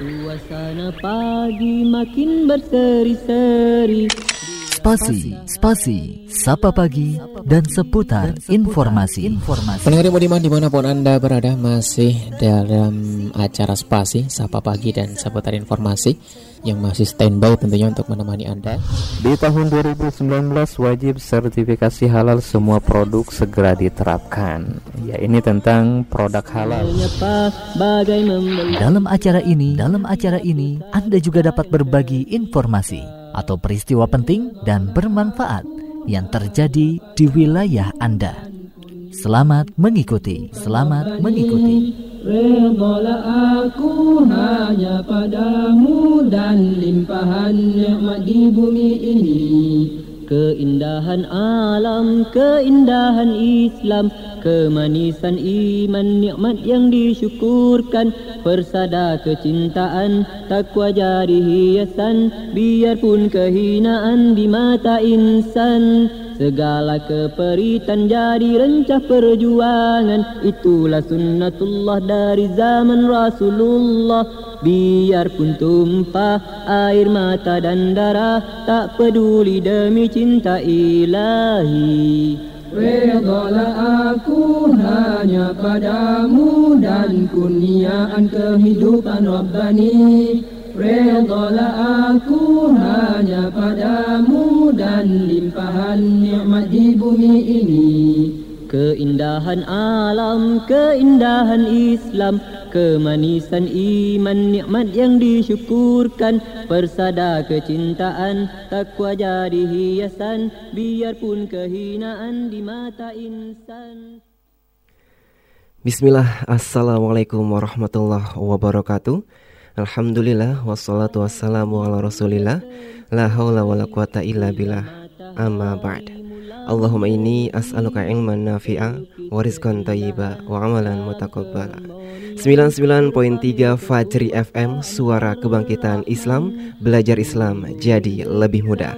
Suasana pagi makin berseri-seri. Spasi, spasi, sapa pagi, dan seputar informasi. Pendengar yang budiman di mana pun Anda berada masih dalam acara spasi, sapa pagi, dan seputar informasi yang masih standby tentunya untuk menemani Anda. Di tahun 2019 wajib sertifikasi halal semua produk segera diterapkan. Ya ini tentang produk halal. Dalam acara ini, dalam acara ini Anda juga dapat berbagi informasi atau peristiwa penting dan bermanfaat yang terjadi di wilayah Anda. Selamat mengikuti, selamat mengikuti. Redalah aku hanya padamu dan limpahan nikmat di bumi ini. Keindahan alam, keindahan Islam, kemanisan iman, nikmat yang disyukurkan, persada kecintaan, takwa jadi hiasan, biarpun kehinaan di mata insan. Segala keperitan jadi rencah perjuangan. Itulah sunnatullah dari zaman Rasulullah. Biarpun tumpah air mata dan darah Tak peduli demi cinta ilahi Redalah aku hanya padamu dan kurniaan kehidupan Rabbani. Redalah aku hanya padamu dan limpahan nikmat di bumi ini Keindahan alam, keindahan Islam Kemanisan iman, nikmat yang disyukurkan Persada kecintaan, takwa jadi hiasan Biarpun kehinaan di mata insan. Bismillah, Assalamualaikum warahmatullahi wabarakatuh. Alhamdulillah wassalatu wassalamu ala rasulillah. La hawla wa la quwata illa billah. Amma ba'd Allahumma inni as'aluka ilman nafi'a Wa rizqan tayyiba Wa amalan mutakabbala 99.3 Fajri FM Suara Kebangkitan Islam Belajar Islam jadi lebih mudah.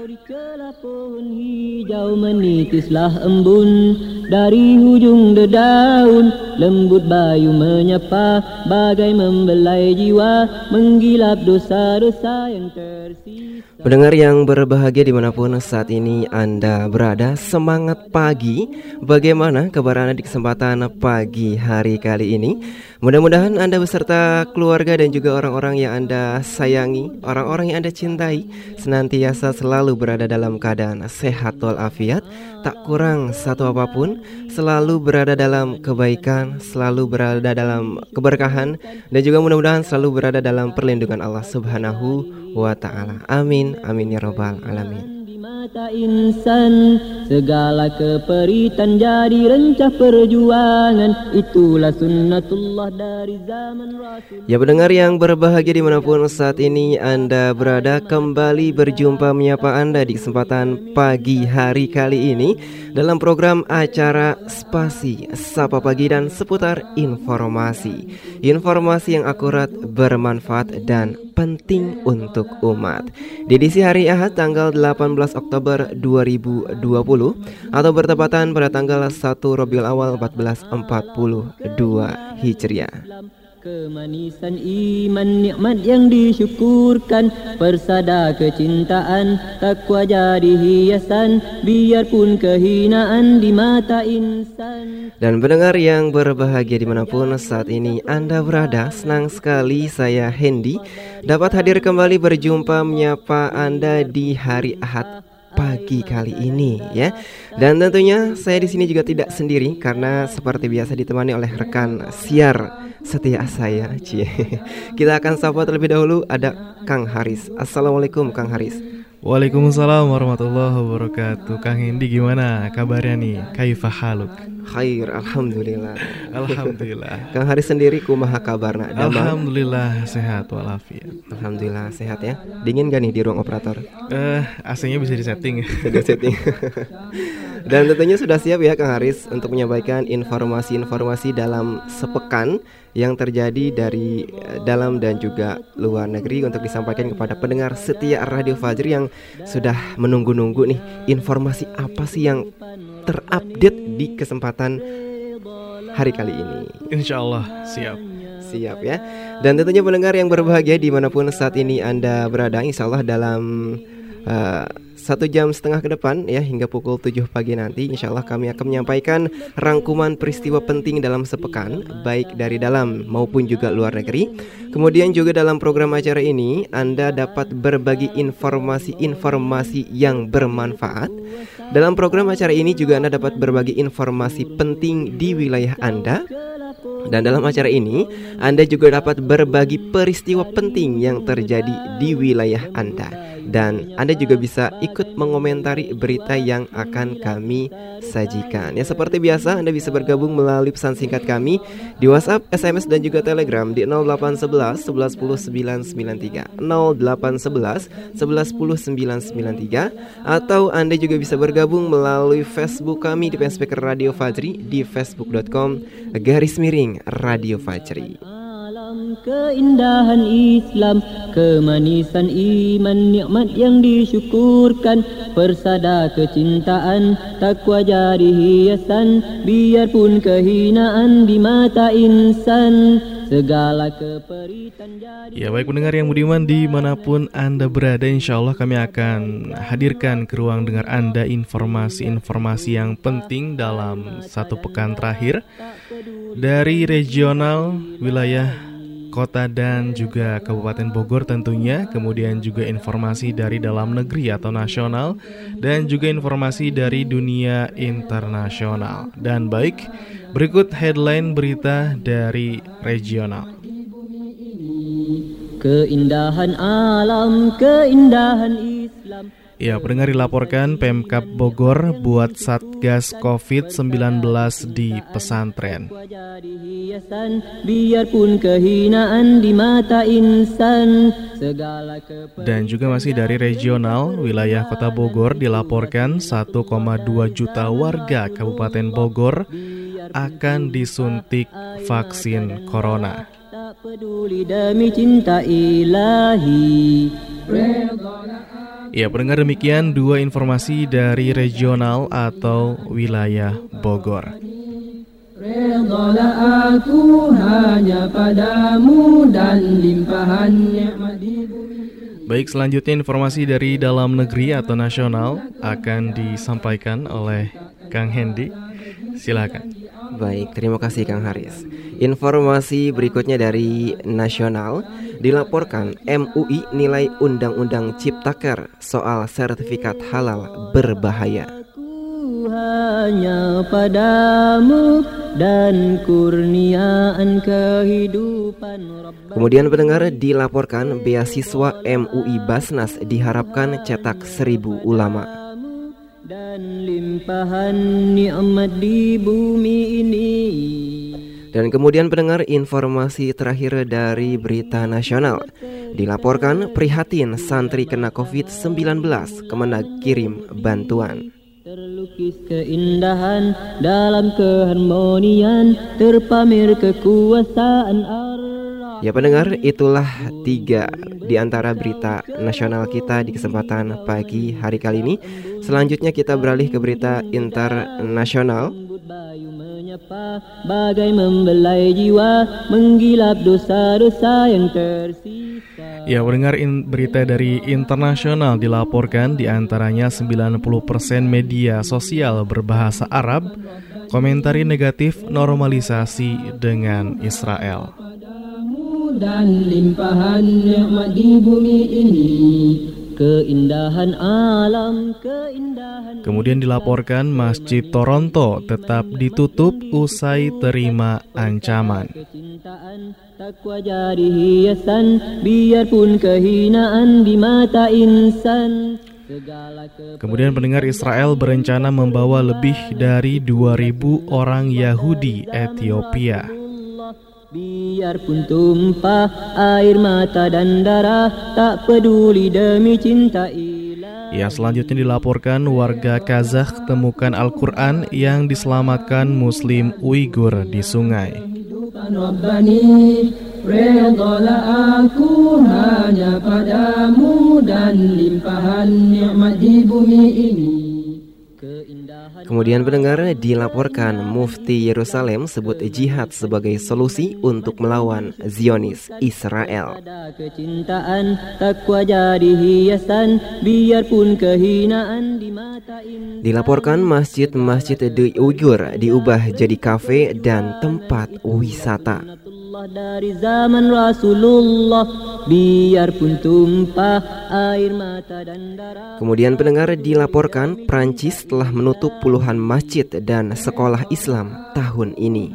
Hijau menitislah embun Dari hujung dedaun Lembut bayu menyapa Bagai membelai jiwa Menggilap dosa-dosa yang tersisa. Pendengar yang berbahagia di mana pun saat ini Anda berada Semangat pagi. Bagaimana kabar Anda di kesempatan pagi hari kali ini? Mudah-mudahan Anda beserta keluarga dan juga orang-orang yang Anda sayangi Orang-orang yang Anda cintai Senantiasa selalu berada dalam keadaan sehat walafiat. Tak kurang satu apa pun Selalu berada dalam kebaikan Selalu berada dalam keberkahan Dan juga mudah-mudahan selalu berada dalam perlindungan Allah subhanahu wa ta'ala. Amin, amin ya robbal alamin mata insan. Segala keperitan jadi rencah perjuangan. Itulah sunnatullah dari zaman Rasul. Ya pendengar yang berbahagia di mana pun saat ini Anda berada Kembali berjumpa menyapa Anda di kesempatan pagi hari kali ini Dalam program acara Spasi Sapa Pagi dan seputar informasi. Informasi yang akurat, bermanfaat dan penting untuk umat. Di edisi hari Ahad tanggal 18 Oktober 2020 atau bertepatan pada tanggal 1 Rabiul Awal 1442 Hijriah. Kemanisan iman nikmat yang disyukurkan Persada kecintaan takwa jadi hiasan Biarpun kehinaan di mata insan Dan pendengar yang berbahagia di mana pun saat ini Anda berada Senang sekali saya Hendy Dapat hadir kembali berjumpa menyapa Anda di hari Ahad pagi kali ini ya. Dan tentunya saya di sini juga tidak sendiri karena seperti biasa ditemani oleh rekan siar setia saya. Cie. Kita akan sapa terlebih dahulu ada Kang Haris. Assalamualaikum Kang Haris. Waalaikumsalam warahmatullahi wabarakatuh Kang Hendi gimana kabarnya nih? Kaifa haluk? Khair, Alhamdulillah. Alhamdulillah. Kang Haris sendiri kumaha kabarna? Alhamdulillah sehat walafiat. Alhamdulillah sehat ya. Dingin gak nih di ruang operator? Eh, uh, AC-nya bisa disetting. Sudah setting Dan tentunya sudah siap ya Kang Haris Untuk menyampaikan informasi-informasi dalam sepekan yang terjadi dari dalam dan juga luar negeri untuk disampaikan kepada pendengar setia Radio Fajri yang sudah menunggu-nunggu nih informasi apa sih yang terupdate di kesempatan hari kali ini. Insya Allah siap. Siap ya. Dan tentunya pendengar yang berbahagia di mana pun saat ini Anda berada, insya Allah dalam uh, satu jam setengah ke depan ya hingga pukul 7 pagi nanti insya Allah kami akan menyampaikan rangkuman peristiwa penting dalam sepekan baik dari dalam maupun juga luar negeri kemudian juga dalam program acara ini Anda dapat berbagi informasi-informasi yang bermanfaat dalam program acara ini juga Anda dapat berbagi informasi penting di wilayah Anda. Dan dalam acara ini, Anda juga dapat berbagi peristiwa penting yang terjadi di wilayah Anda dan Anda juga bisa ikut mengomentari berita yang akan kami sajikan. Ya seperti biasa Anda bisa bergabung melalui pesan singkat kami di WhatsApp, SMS dan juga Telegram di 0811 11 10 993 0811 11 10 993 atau Anda juga bisa bergabung melalui Facebook kami di Facebook Radio Fajri di facebook.com garis miring Radio Fajri. Keindahan Islam Kemanisan iman Nikmat yang disyukurkan Persada kecintaan Takwa jadi hiasan Biarpun kehinaan Di mata insan Segala keperitan jadi Ya baik pendengar yang budiman Di mana pun Anda berada Insya Allah kami akan hadirkan ke ruang dengar Anda Informasi-informasi yang penting Dalam satu pekan terakhir Dari regional wilayah kota dan juga Kabupaten Bogor tentunya, kemudian juga informasi dari dalam negeri atau nasional dan juga informasi dari dunia internasional. Dan baik, berikut headline berita dari regional. Keindahan alam, keindahan Islam Ya, pendengar dilaporkan Pemkap Bogor buat Satgas COVID-19 di pesantren. Dan juga masih dari regional, wilayah Kota Bogor dilaporkan 1,2 juta warga Kabupaten Bogor akan disuntik vaksin corona. Tak peduli demi cinta ilahi. Ya, pendengar demikian dua informasi dari regional atau wilayah Bogor. Baik, selanjutnya informasi dari dalam negeri atau nasional akan disampaikan oleh Kang Hendy. Silakan. Baik, terima kasih Kang Haris. Informasi berikutnya dari nasional dilaporkan MUI nilai Undang-Undang Ciptaker soal sertifikat halal berbahaya. Hanya padamu dan kurniaan kehidupan Kemudian pendengar dilaporkan beasiswa MUI Basnas diharapkan cetak seribu ulama dan limpahan nikmat di bumi ini. Dan kemudian pendengar informasi terakhir dari berita nasional. Dilaporkan prihatin santri kena COVID-19 Kemenag kirim bantuan. Terlukis keindahan dalam keharmonian Terpamer kekuasaan Allah Ya pendengar itulah tiga di antara berita nasional kita di kesempatan pagi hari kali ini Selanjutnya kita beralih ke berita internasional bagai membelai jiwa menggilap dosa-dosa yang tersisa. Ya, mendengar in, berita dari internasional dilaporkan di antaranya 90% media sosial berbahasa Arab komentari negatif normalisasi dengan Israel. Dan limpahan nikmat di bumi ini Keindahan alam, keindahan Kemudian dilaporkan Masjid Toronto tetap ditutup usai terima ancaman. Biarpun kehinaan di mata insan. Kemudian pendengar Israel berencana membawa lebih dari 2000 orang Yahudi Ethiopia. Biarpun tumpah air mata dan darah Tak peduli demi cinta ilah Ya selanjutnya dilaporkan warga Kazakh temukan Al-Quran yang diselamatkan Muslim Uighur di sungai. Aku hanya padamu dan limpahan nikmat di bumi ini Kemudian pendengar dilaporkan Mufti Yerusalem sebut jihad sebagai solusi untuk melawan Zionis Israel. Dilaporkan masjid-masjid di Uyghur diubah jadi kafe dan tempat wisata. Allah dari zaman Rasulullah. Biarpun tumpah air mata dan darah. Kemudian pendengar dilaporkan Prancis telah menutup puluhan masjid dan sekolah Islam tahun ini.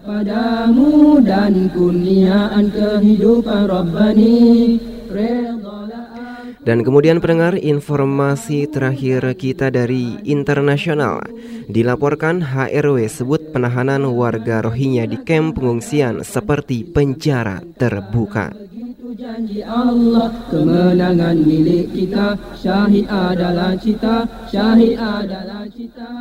Padamu dan kurniaan kehidupan Rabbani Dan kemudian pendengar informasi terakhir kita dari internasional. Dilaporkan HRW sebut penahanan warga Rohingya di kamp pengungsian seperti penjara terbuka Begitu janji Allah Kemenangan milik kita. Syahid adalah cita Syahid adalah cita.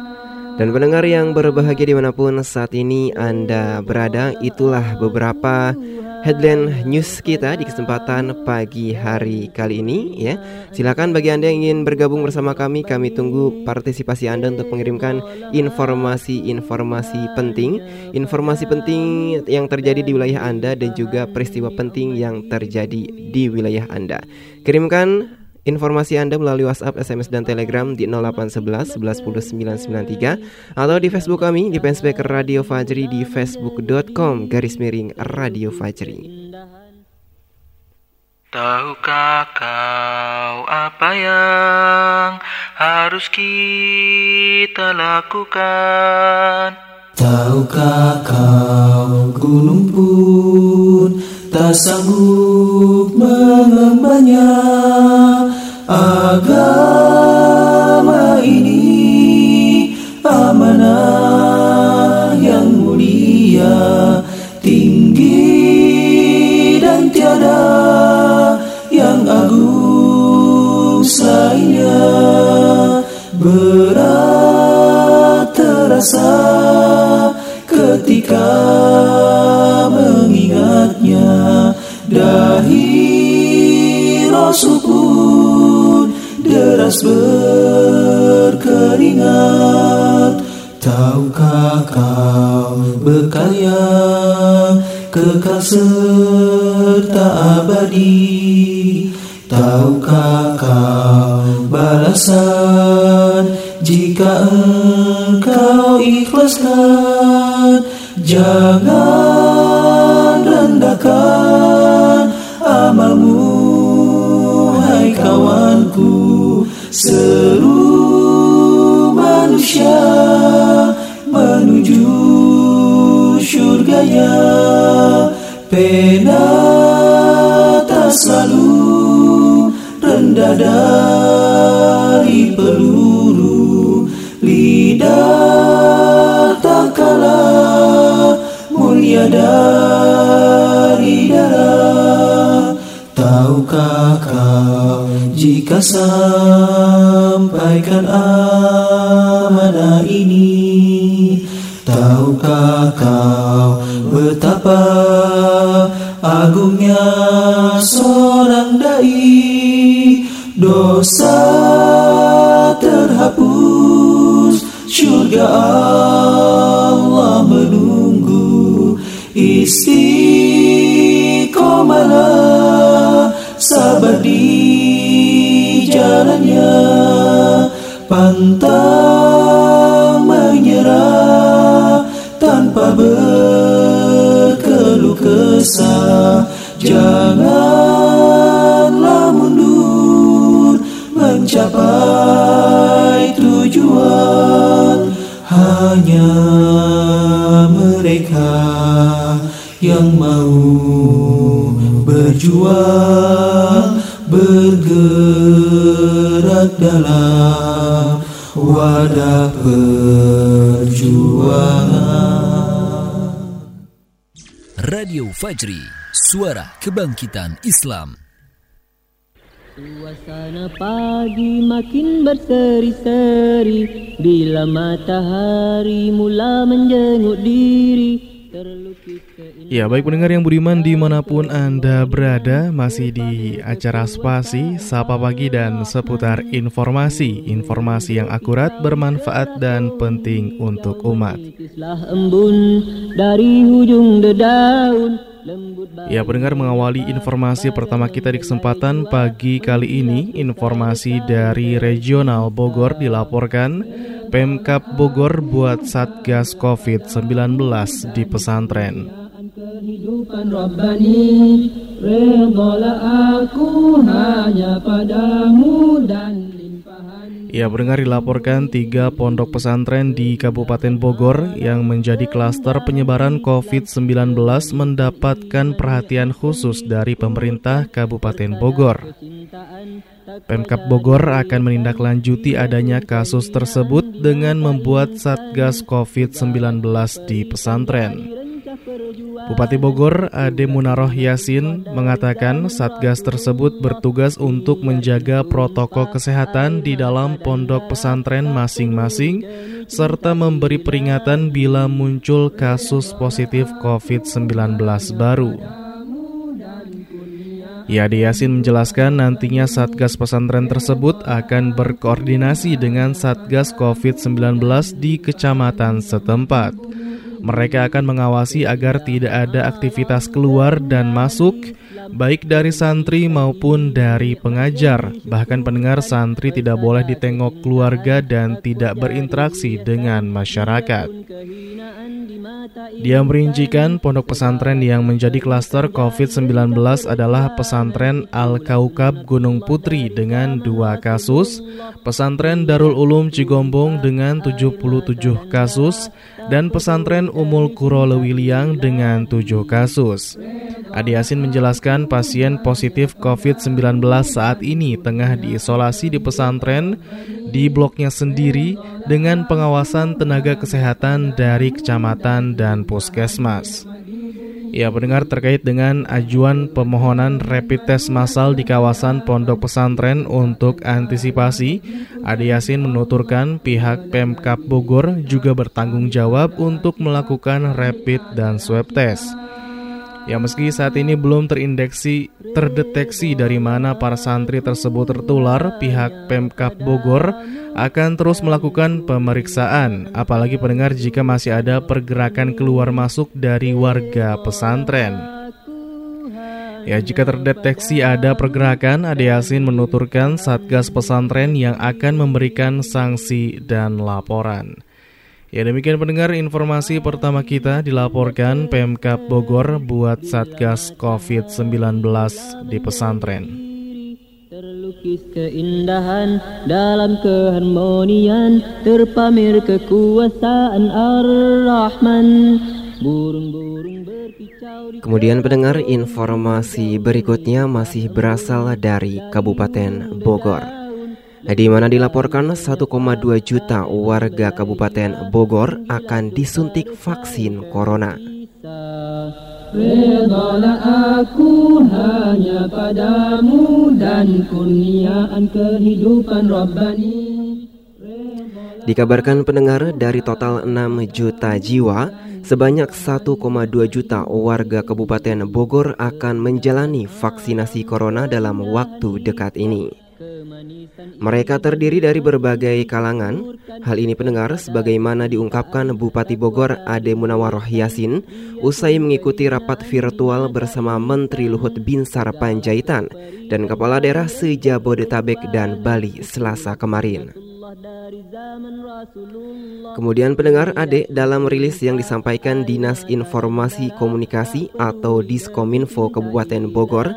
Dan pendengar yang berbahagia di mana pun saat ini Anda berada Itulah beberapa headline news kita di kesempatan pagi hari kali ini ya. Silakan bagi Anda yang ingin bergabung bersama kami Kami tunggu partisipasi Anda untuk mengirimkan informasi-informasi penting. Informasi penting yang terjadi di wilayah Anda Dan juga peristiwa penting yang terjadi di wilayah Anda Kirimkan Informasi Anda melalui WhatsApp, SMS, dan Telegram di 0811 11 10 993 atau di Facebook kami di fanspage Radio Fajri di facebook.com garis miring Radio Fajri. Tahukah kau apa yang harus kita lakukan? Tahukah kau gunung pun tak sanggup mengembannya Agama ini. Amanah yang mulia Tinggi dan tiada yang agung selainnya. Berat terasa ketika Dahi Rasul deras berkeringat. Tahukah kau bekal yang kekal serta abadi? Tahukah kau balasan jika engkau ikhlaskan? Jangan Seluruh manusia menuju surganya. Pena tak selalu rendah dari peluru. Lidah tak kalah mulia dari darah Tahukah kau jika sampaikan amanah ini? Tahukah kau betapa agungnya seorang dai? Dosa terhapus Surga Allah menunggu Istiqomalah Sabar di jalannya. Pantang menyerah Tanpa berkeluh kesah. Janganlah mundur Mencapai tujuan. Hanya mereka yang mau berjuang bergerak dalam wadah perjuangan Radio Fajri, suara kebangkitan Islam. Suasana pagi makin berseri-seri Bila matahari mula menjenguk diri Ya, baik pendengar yang beriman di mana pun Anda berada, masih di acara Spasi, Sapa Pagi dan seputar informasi. Informasi yang akurat, bermanfaat, dan penting untuk umat. Ya, pendengar mengawali informasi pertama kita di kesempatan pagi kali ini, informasi dari Regional Bogor dilaporkan Pemkap Bogor buat Satgas COVID-19 di pesantren. Kehidupan Rabbani aku hanya padamu dan Ya, pendengar dilaporkan tiga pondok pesantren di Kabupaten Bogor yang menjadi klaster penyebaran COVID-19 mendapatkan perhatian khusus dari pemerintah Kabupaten Bogor. Pemkap Bogor akan menindaklanjuti adanya kasus tersebut dengan membuat Satgas COVID-19 di pesantren. Bupati Bogor Ade Munaroh Yasin mengatakan Satgas tersebut bertugas untuk menjaga protokol kesehatan di dalam pondok pesantren masing-masing serta memberi peringatan bila muncul kasus positif COVID-19 baru. Yadi Yasin menjelaskan nantinya Satgas pesantren tersebut akan berkoordinasi dengan Satgas COVID-19 di kecamatan setempat. Mereka akan mengawasi agar tidak ada aktivitas keluar dan masuk, baik dari santri maupun dari pengajar. Bahkan pendengar santri tidak boleh ditengok keluarga dan tidak berinteraksi dengan masyarakat. Dia merincikan pondok pesantren yang menjadi klaster COVID-19 adalah pesantren Al-Kaukab Gunung Putri dengan dua kasus, pesantren Darul Ulum Cigombong dengan 77 kasus, dan pesantren Umul Kuro Lewiliang dengan 7 kasus. Adi Yasin menjelaskan pasien positif COVID-19 saat ini tengah diisolasi di pesantren di bloknya sendiri dengan pengawasan tenaga kesehatan dari kecamatan dan puskesmas. Ya, pendengar terkait dengan ajuan pemohonan rapid test massal di kawasan pondok pesantren untuk antisipasi, Ade Yasin menuturkan pihak Pemkap Bogor juga bertanggung jawab untuk melakukan rapid dan swab test. Ya meski saat ini belum terindeksi terdeteksi dari mana para santri tersebut tertular, pihak Pemkap Bogor akan terus melakukan pemeriksaan, apalagi pendengar jika masih ada pergerakan keluar masuk dari warga pesantren. Ya, jika terdeteksi ada pergerakan, Ade Yasin menuturkan Satgas Pesantren yang akan memberikan sanksi dan laporan. Ya demikian pendengar informasi pertama kita dilaporkan PMK Bogor buat Satgas COVID-19 di pesantren. Terlukis keindahan dalam keharmonian Terpamer kekuasaan Ar-Rahman Burung-burung Kemudian pendengar informasi berikutnya masih berasal dari Kabupaten Bogor di mana dilaporkan 1,2 juta warga Kabupaten Bogor akan disuntik vaksin corona. Redalah aku hanya padamu dan kurniaan kehidupan Rabbani. Dikabarkan pendengar dari total 6 juta jiwa, sebanyak 1,2 juta warga Kabupaten Bogor akan menjalani vaksinasi corona dalam waktu dekat ini. Mereka terdiri dari berbagai kalangan. Hal ini pendengar sebagaimana diungkapkan Bupati Bogor Ade Munawaroh Yasin usai mengikuti rapat virtual bersama Menteri Luhut Binsar Panjaitan dan Kepala Daerah Sejabodetabek dan Bali Selasa kemarin. Kemudian pendengar Ade dalam rilis yang disampaikan Dinas Informasi Komunikasi atau Diskominfo Kabupaten Bogor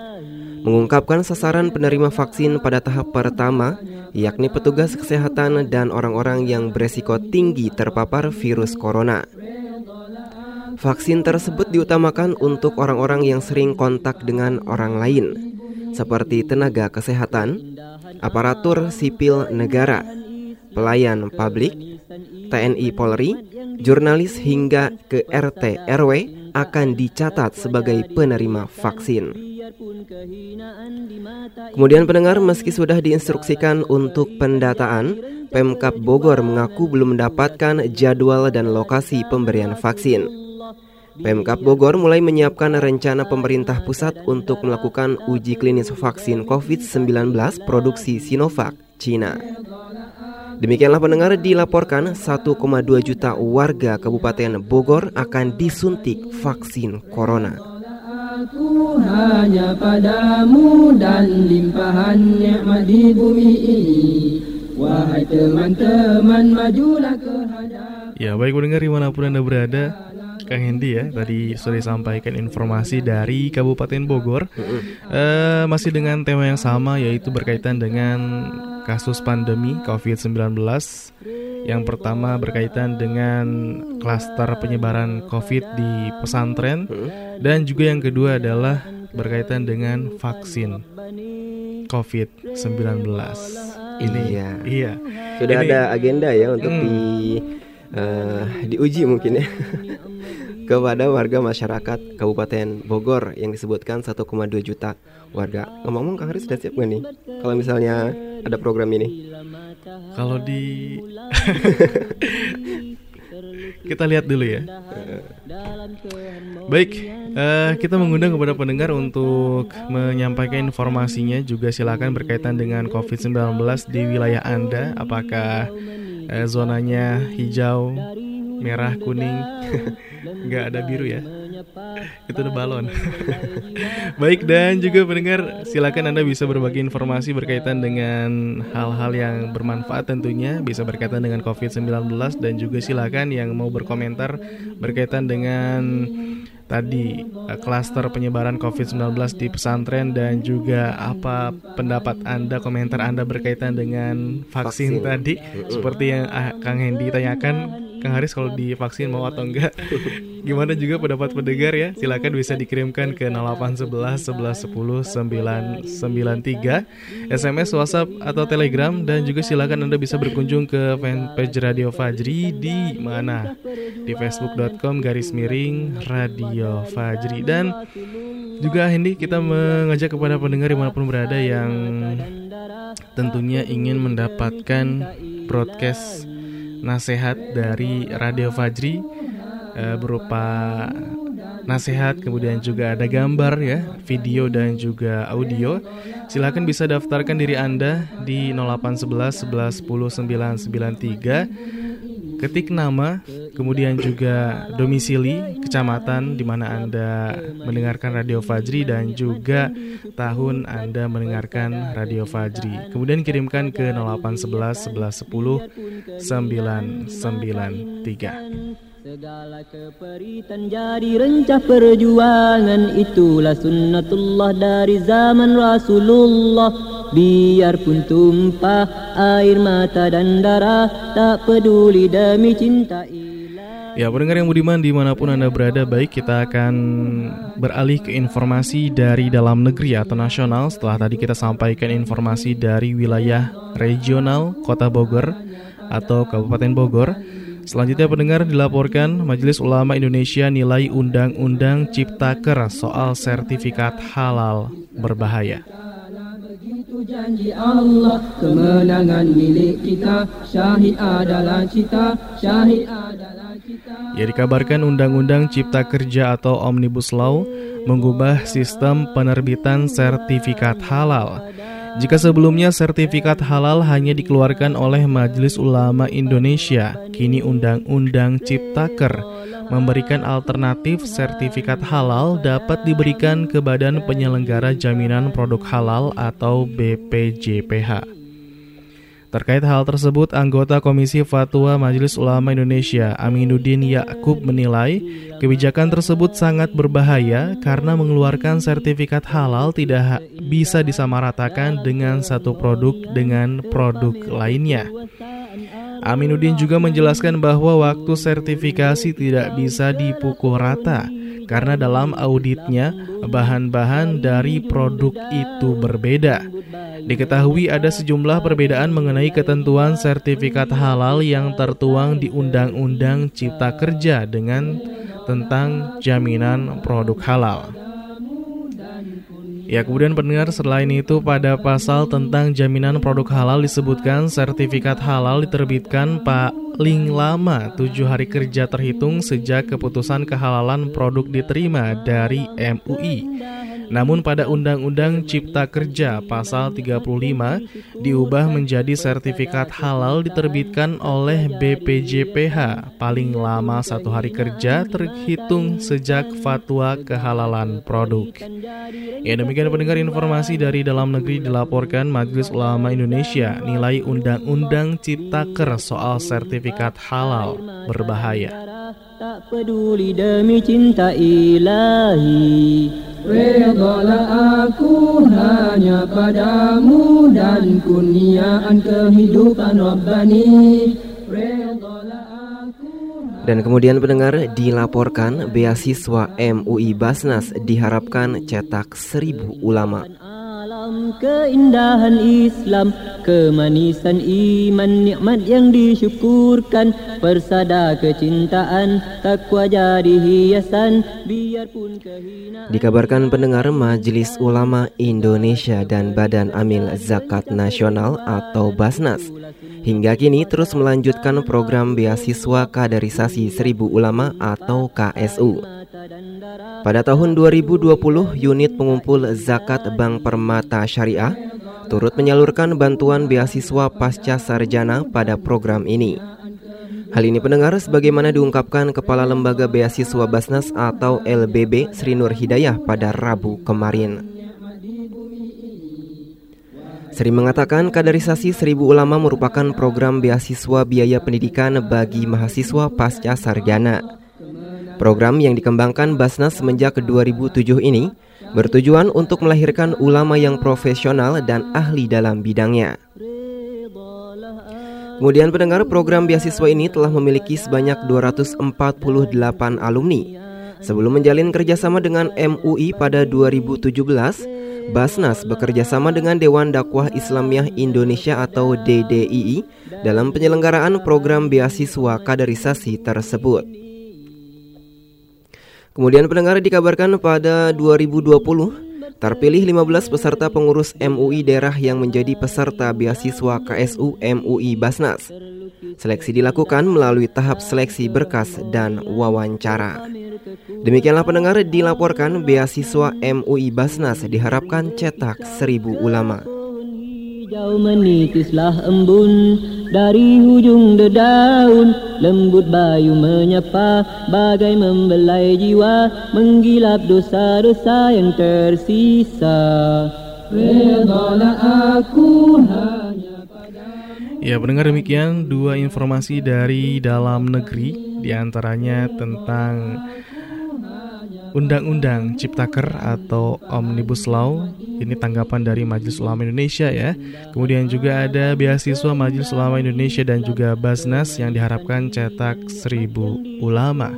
mengungkapkan sasaran penerima vaksin pada tahap pertama, yakni petugas kesehatan dan orang-orang yang beresiko tinggi terpapar virus corona. Vaksin tersebut diutamakan untuk orang-orang yang sering kontak dengan orang lain, seperti tenaga kesehatan, aparatur sipil negara, pelayan publik, TNI Polri, jurnalis hingga ke RT RW akan dicatat sebagai penerima vaksin. Kemudian pendengar meski sudah diinstruksikan untuk pendataan, Pemkap Bogor mengaku belum mendapatkan jadwal dan lokasi pemberian vaksin. Pemkap Bogor mulai menyiapkan rencana pemerintah pusat untuk melakukan uji klinis vaksin COVID-19 produksi Sinovac, Cina. Demikianlah pendengar dilaporkan 1,2 juta warga Kabupaten Bogor akan disuntik vaksin corona. Aku hanya padamu dan limpahan nikmat di bumi ini. Wahai teman-teman majulah ke hadapan. Ya baik pendengar di mana pun anda berada Kang Hendi ya tadi sudah disampaikan informasi dari Kabupaten Bogor. Uh, masih dengan tema yang sama yaitu berkaitan dengan kasus pandemi COVID-19 yang pertama berkaitan dengan klaster penyebaran COVID di pesantren. Dan juga yang kedua adalah berkaitan dengan vaksin COVID-19 ini ya iya. Sudah Ini- ada agenda ya untuk Hmm. di eh, diuji mungkin ya kepada warga masyarakat Kabupaten Bogor yang disebutkan 1,2 juta warga. Ngomong-ngomong Kang Haris sudah siap nggak nih kalau misalnya ada program ini? Kalau di kita lihat dulu ya. Baik, eh, kita mengundang kepada pendengar untuk menyampaikan informasinya juga silakan berkaitan dengan COVID-19 di wilayah Anda. Apakah eh, zonanya hijau, merah, kuning? Nggak ada biru ya? Itu udah balon. Baik dan juga pendengar silakan Anda bisa berbagi informasi berkaitan dengan hal-hal yang bermanfaat tentunya bisa berkaitan dengan COVID-19 dan juga silakan yang mau berkomentar berkaitan dengan tadi eh, klaster penyebaran COVID-19 di pesantren dan juga apa pendapat Anda, komentar Anda berkaitan dengan vaksin, Vaksin. tadi? Seperti yang ah, Kang Hendy tanyakan Kang Haris kalau divaksin mau atau enggak Gimana juga pendapat pendengar ya? Silakan bisa dikirimkan ke 0811 11 10 993 SMS, WhatsApp atau Telegram Dan juga silakan Anda bisa berkunjung ke fanpage Radio Fajri Di mana? Di facebook.com garis miring Radio Fajri. Dan juga Hendy kita mengajak kepada pendengar di mana pun berada yang tentunya ingin mendapatkan broadcast nasihat dari Radio Fajri eh, berupa nasihat kemudian juga ada gambar ya video dan juga audio. Silakan bisa daftarkan diri anda di 0811 11 10 993 ketik nama kemudian juga domisili kecamatan di mana anda mendengarkan Radio Fajri dan juga tahun anda mendengarkan Radio Fajri. Kemudian kirimkan ke 0811 11 10 993 Segala keperitan jadi rencah perjuangan. Itulah sunnatullah dari zaman Rasulullah. Biarpun tumpah air mata dan darah Tak peduli demi cinta Ya pendengar yang budiman di mana pun Anda berada Baik kita akan beralih ke informasi dari dalam negeri atau nasional. Setelah tadi kita sampaikan informasi dari wilayah regional Kota Bogor atau Kabupaten Bogor Selanjutnya pendengar dilaporkan Majelis Ulama Indonesia nilai Undang-Undang Ciptaker soal sertifikat halal berbahaya. Janji Allah kemenangan milik kita. Syahid adalah cita Syahid adalah Ya dikabarkan Undang-Undang Cipta Kerja atau Omnibus Law mengubah sistem penerbitan sertifikat halal. Jika sebelumnya sertifikat halal hanya dikeluarkan oleh Majelis Ulama Indonesia, kini Undang-Undang Ciptaker memberikan alternatif sertifikat halal dapat diberikan ke Badan Penyelenggara Jaminan Produk Halal atau BPJPH. Terkait hal tersebut, anggota Komisi Fatwa Majelis Ulama Indonesia Aminuddin Yakub menilai kebijakan tersebut sangat berbahaya karena mengeluarkan sertifikat halal tidak bisa disamaratakan dengan satu produk dengan produk lainnya. Aminuddin juga menjelaskan bahwa waktu sertifikasi tidak bisa dipukul rata karena dalam auditnya bahan-bahan dari produk itu berbeda. Diketahui ada sejumlah perbedaan mengenai ketentuan sertifikat halal yang tertuang di Undang-Undang Cipta Kerja dengan tentang jaminan produk halal. Ya, kemudian pendengar selain itu pada pasal tentang jaminan produk halal disebutkan sertifikat halal diterbitkan paling lama tujuh hari kerja terhitung sejak keputusan kehalalan produk diterima dari MUI. Namun pada Undang-Undang Cipta Kerja pasal 35 diubah menjadi sertifikat halal diterbitkan oleh BPJPH paling lama satu hari kerja terhitung sejak fatwa kehalalan produk. Ya demikian pendengar informasi dari dalam negeri dilaporkan Majelis Ulama Indonesia nilai Undang-Undang Ciptaker soal sertifikat halal berbahaya. Tak peduli demi cinta ilahi Redalah aku hanya padamu dan kurniaan kehidupan Rabbani Redalah Dan kemudian pendengar dilaporkan beasiswa MUI Basnas diharapkan cetak seribu ulama. Alam keindahan Islam Kemanisan iman Nikmat yang disyukurkan Persada kecintaan Takwa jadi hiasan Biarpun kehinaan Dikabarkan pendengar Majelis Ulama Indonesia dan Badan Amil Zakat Nasional atau Basnas hingga kini terus melanjutkan program beasiswa kaderisasi seribu ulama atau KSU. Pada tahun 2020, unit pengumpul zakat Bank Permata Syariah turut menyalurkan bantuan beasiswa pasca sarjana pada program ini. Hal ini pendengar sebagaimana diungkapkan Kepala Lembaga Beasiswa Basnas atau LBB Sri Nur Hidayah pada Rabu kemarin. Sri mengatakan kaderisasi seribu ulama merupakan program beasiswa biaya pendidikan bagi mahasiswa pasca sarjana. Program yang dikembangkan Basnas semenjak 2007 ini bertujuan untuk melahirkan ulama yang profesional dan ahli dalam bidangnya. Kemudian pendengar program beasiswa ini telah memiliki sebanyak 248 alumni. Sebelum menjalin kerjasama dengan MUI pada 2017, Basnas bekerja sama dengan Dewan Dakwah Islamiyah Indonesia atau DDII dalam penyelenggaraan program beasiswa kaderisasi tersebut. Kemudian pendengar dikabarkan pada 2020 terpilih 15 peserta pengurus MUI daerah yang menjadi peserta beasiswa KSU MUI Basnas. Seleksi dilakukan melalui tahap seleksi berkas dan wawancara. Demikianlah pendengar dilaporkan beasiswa MUI Basnas diharapkan cetak seribu ulama. Hijau menitislah embun dari hujung dedaun Lembut bayu menyapa bagai membelai jiwa Menggilap dosa-dosa yang tersisa. Redalah aku Ya, pendengar demikian dua informasi dari dalam negeri di antaranya tentang Undang-Undang Ciptaker atau Omnibus Law ini tanggapan dari Majelis Ulama Indonesia ya. Kemudian juga ada beasiswa Majelis Ulama Indonesia dan juga Basnas yang diharapkan cetak seribu ulama.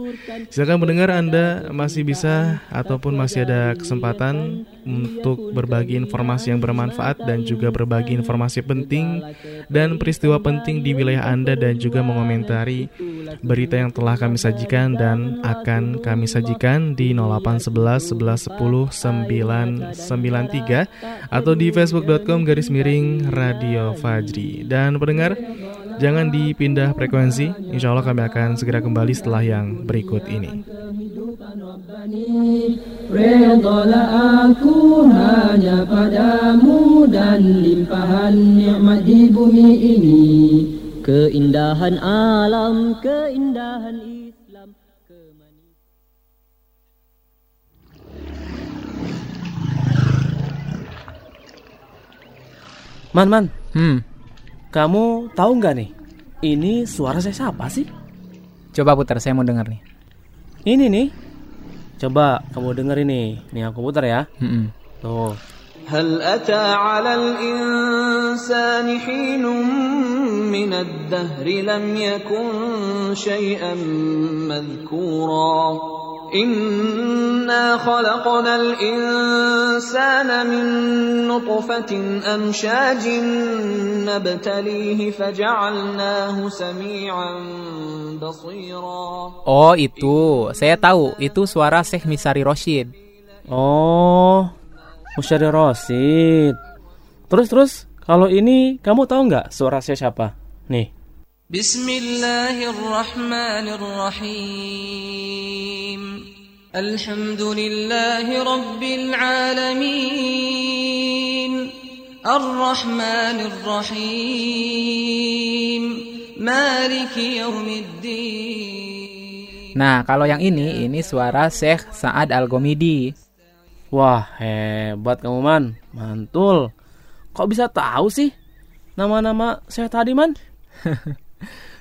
Silakan mendengar Anda masih bisa ataupun masih ada kesempatan untuk berbagi informasi yang bermanfaat dan juga berbagi informasi penting dan peristiwa penting di wilayah Anda dan juga mengomentari berita yang telah kami sajikan dan akan kami sajikan di 0811 11 10 993 atau di facebook.com garis miring Radio Fajri. Dan pendengar, jangan dipindah frekuensi. Insya Allah kami akan segera kembali setelah yang berikut ini. Redalah aku hanya padamu dan limpahan nikmat di bumi ini Keindahan alam, keindahan Islam kemanisan Man, man, Hmm, kamu tahu nggak nih? Ini suara saya siapa sih? coba putar saya mau dengar nih. Ini nih. Coba kamu denger ini. Nih aku putar ya. Hmm, Tuh. هل أتى على الإنسان حين من الدهر لم يكن شيئا مذكورا Inna khalaqnal insana min nutfatin amshajin nabtalihi faja'alnahu sami'an basira. Oh, itu. Saya tahu. Itu suara Syekh Misari Roshid. Oh, Misari Roshid. Terus terus, kalau ini kamu tahu nggak suara saya siapa? Nih. Bismillahirrahmanirrahim. Alhamdulillahi rabbil alamin. Ar-Rahmanir Rahim. Maliki yaumiddin. Nah, kalau yang ini, ini suara Syekh Sa'ad Al-Gomidi. Wah, hebat kamu, Man. Mantul. Kok bisa tahu sih nama-nama saya tadi, Man?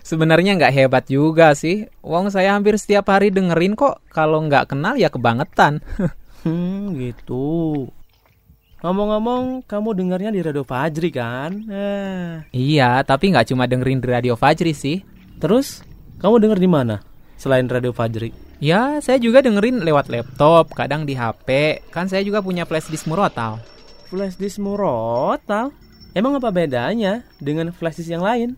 Sebenarnya nggak hebat juga sih. Wong saya hampir setiap hari dengerin kok. Kalau nggak kenal ya kebangetan. hmm, gitu. Ngomong-ngomong, kamu dengarnya di Radio Fajri kan? Eh. Iya, tapi nggak cuma dengerin di Radio Fajri sih. Terus, kamu denger di mana selain Radio Fajri? Ya, saya juga dengerin lewat laptop, kadang di HP. Kan saya juga punya flash disk murotal. Flash disk murotal? Emang apa bedanya dengan flash disk yang lain?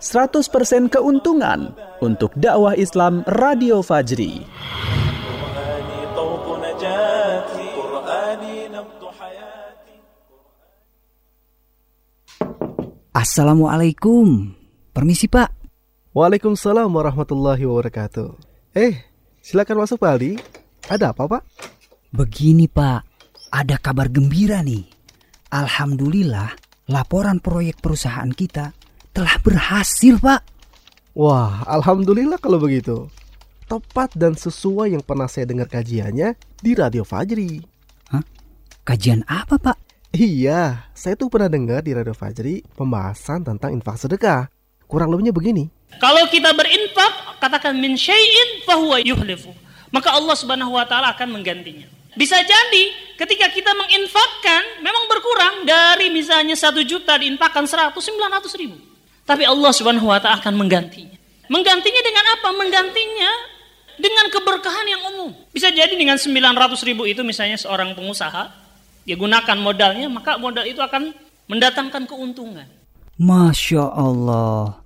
100% keuntungan untuk dakwah Islam Radio Fajri. Assalamualaikum. Permisi, Pak. Waalaikumsalam warahmatullahi wabarakatuh. Eh, silakan masuk Pak Aldi. Ada apa, Pak? Begini Pak, ada kabar gembira nih. Alhamdulillah, laporan proyek perusahaan kita telah berhasil Pak. Wah, Alhamdulillah kalau begitu. Tepat dan sesuai yang pernah saya dengar kajiannya di Radio Fajri. Hah? Kajian apa Pak? Iya, saya tuh pernah dengar di Radio Fajri pembahasan tentang infak sedekah. Kurang lebihnya begini. Kalau kita berinfak, katakan min syai'in fahuwa yuhlifu. Maka Allah Subhanahu wa taala akan menggantinya. Bisa jadi ketika kita menginfakkan memang berkurang dari misalnya satu juta diinfakkan seratus sembilan ratus ribu. Tapi Allah subhanahu wa ta'ala akan menggantinya. Menggantinya dengan apa? Menggantinya dengan keberkahan yang umum. Bisa jadi dengan sembilan ratus ribu itu misalnya seorang pengusaha. Dia gunakan modalnya maka modal itu akan mendatangkan keuntungan. Masya Allah.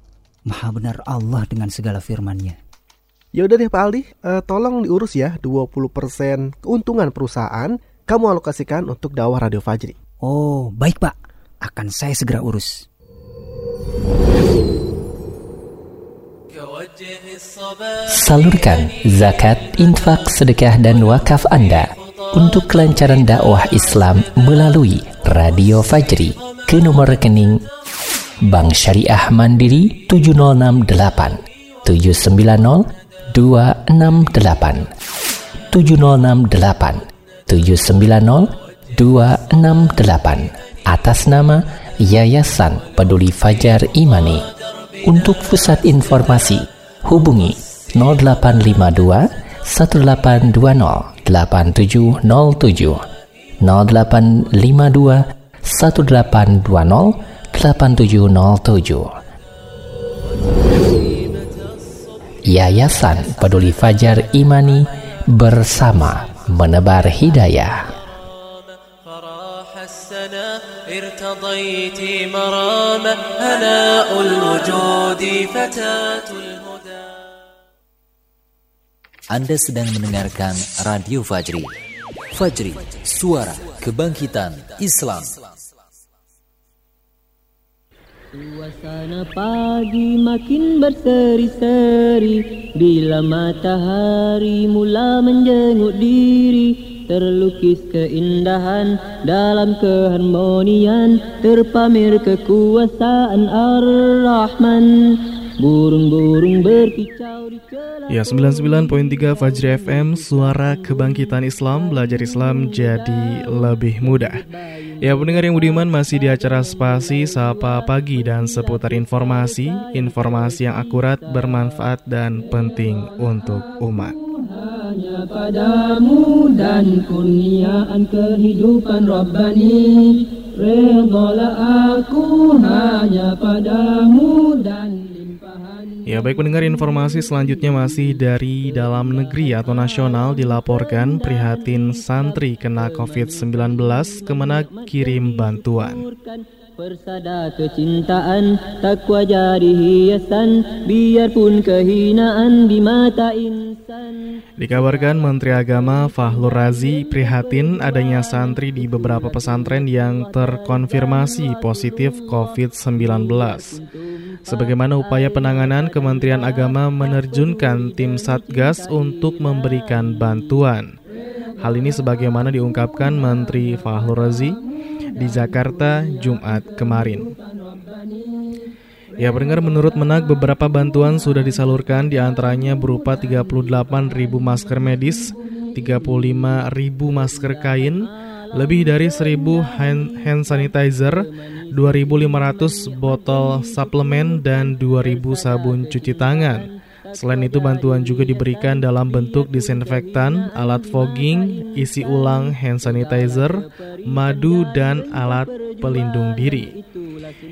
Maha benar Allah dengan segala firmannya. Ya udah deh Pak Aldi, uh, tolong diurus ya 20% keuntungan perusahaan kamu alokasikan untuk dakwah Radio Fajri. Oh, baik Pak. Akan saya segera urus. Salurkan zakat, infak, sedekah dan wakaf Anda untuk kelancaran dakwah Islam melalui Radio Fajri. Ke nomor rekening Bank Syariah Mandiri 7068 790 268 7068 790 268 atas nama Yayasan Peduli Fajar Imani. Untuk pusat informasi hubungi 0852 1820 8707 0852 1820 8707 Yayasan Peduli Fajar Imani bersama menebar hidayah. مضيت مرامة هناء الوجود فتاة الهدى Anda sedang mendengarkan Radio Fajri. Fajri, suara kebangkitan Islam. Suasana pagi makin berseri-seri Bila matahari mula menjenguk diri Terlukis keindahan dalam keharmonian Terpamer kekuasaan Ar-Rahman. Burung-burung berkicau di celah Ya 99.3 Fajri FM Suara Kebangkitan Islam Belajar Islam jadi lebih mudah. Ya pendengar yang budiman masih di acara spasi Sapa Pagi dan seputar informasi Informasi yang akurat, bermanfaat dan penting untuk umat hanya padamu dan kurniaan kehidupan Rabbani Redolah aku hanya padamu dan Ya baik pendengar informasi selanjutnya masih dari dalam negeri atau nasional dilaporkan prihatin santri kena COVID-19 Kemenag kirim bantuan. Persada kecintaan takwa jadi hiasan biarpun kehinaan di mata insan Dikabarkan Menteri Agama Fahlur Razi prihatin adanya santri di beberapa pesantren yang terkonfirmasi positif COVID-19. Sebagaimana upaya penanganan, Kementerian Agama menerjunkan tim Satgas untuk memberikan bantuan. Hal ini sebagaimana diungkapkan Menteri Fahlur Razi di Jakarta Jumat kemarin. Ya pendengar menurut Menag beberapa bantuan sudah disalurkan di antaranya berupa 38.000 masker medis, 35.000 masker kain, lebih dari 1000 hand, hand sanitizer, 2500 botol suplemen dan 2000 sabun cuci tangan. Selain itu bantuan juga diberikan dalam bentuk disinfektan, alat fogging, isi ulang hand sanitizer, madu dan alat pelindung diri.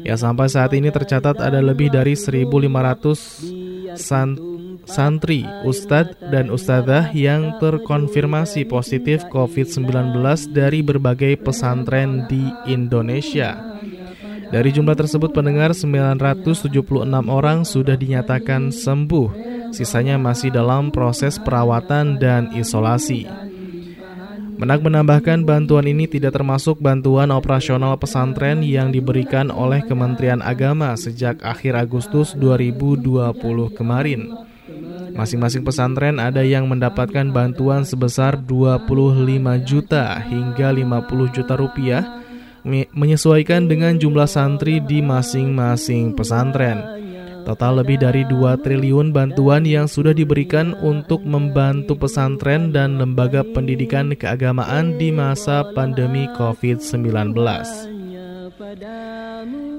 Ya sampai saat ini tercatat ada lebih dari 1.500 san santri, ustadz dan ustadzah yang terkonfirmasi positif COVID-19 dari berbagai pesantren di Indonesia. Dari jumlah tersebut pendengar 976 orang sudah dinyatakan sembuh, sisanya masih dalam proses perawatan dan isolasi. Menak menambahkan bantuan ini tidak termasuk bantuan operasional pesantren yang diberikan oleh Kementerian Agama sejak akhir Agustus 2020 kemarin. Masing-masing pesantren ada yang mendapatkan bantuan sebesar 25 juta hingga 50 juta rupiah menyesuaikan dengan jumlah santri di masing-masing pesantren. Total lebih dari 2 triliun bantuan yang sudah diberikan untuk membantu pesantren dan lembaga pendidikan keagamaan di masa pandemi COVID-19.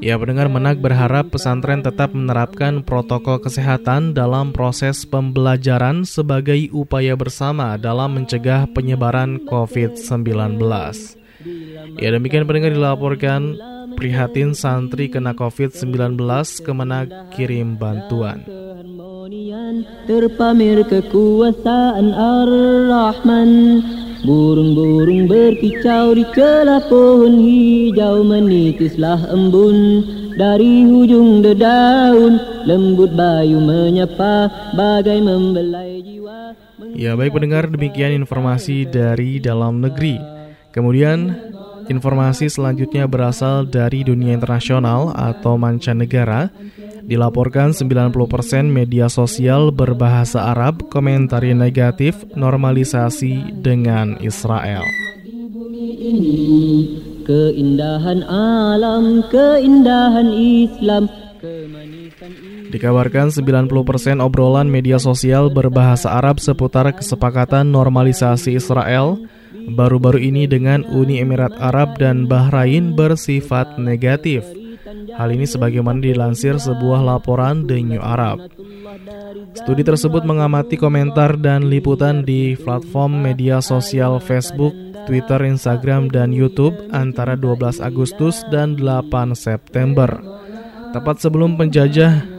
Ya, pendengar menak berharap pesantren tetap menerapkan protokol kesehatan dalam proses pembelajaran sebagai upaya bersama dalam mencegah penyebaran COVID-19. Ya demikian pendengar dilaporkan prihatin santri kena COVID-19 Kemenag kirim bantuan. Terpamer kekuasaan Ar-Rahman. Burung-burung berkicau di celah pohon hijau Menitislah embun. Dari hujung dedaun Lembut bayu menyapa bagai membelai jiwa. Ya baik pendengar demikian informasi dari dalam negeri Kemudian informasi selanjutnya berasal dari dunia internasional atau mancanegara. Dilaporkan 90% media sosial berbahasa Arab komentari negatif normalisasi dengan Israel. Keindahan alam, keindahan Islam, Dikabarkan 90% obrolan media sosial berbahasa Arab seputar kesepakatan normalisasi Israel baru-baru ini dengan Uni Emirat Arab dan Bahrain bersifat negatif. Hal ini sebagaimana dilansir sebuah laporan The New Arab. Studi tersebut mengamati komentar dan liputan di platform media sosial Facebook, Twitter, Instagram, dan YouTube antara 12 Agustus dan 8 September. Tepat sebelum penjajah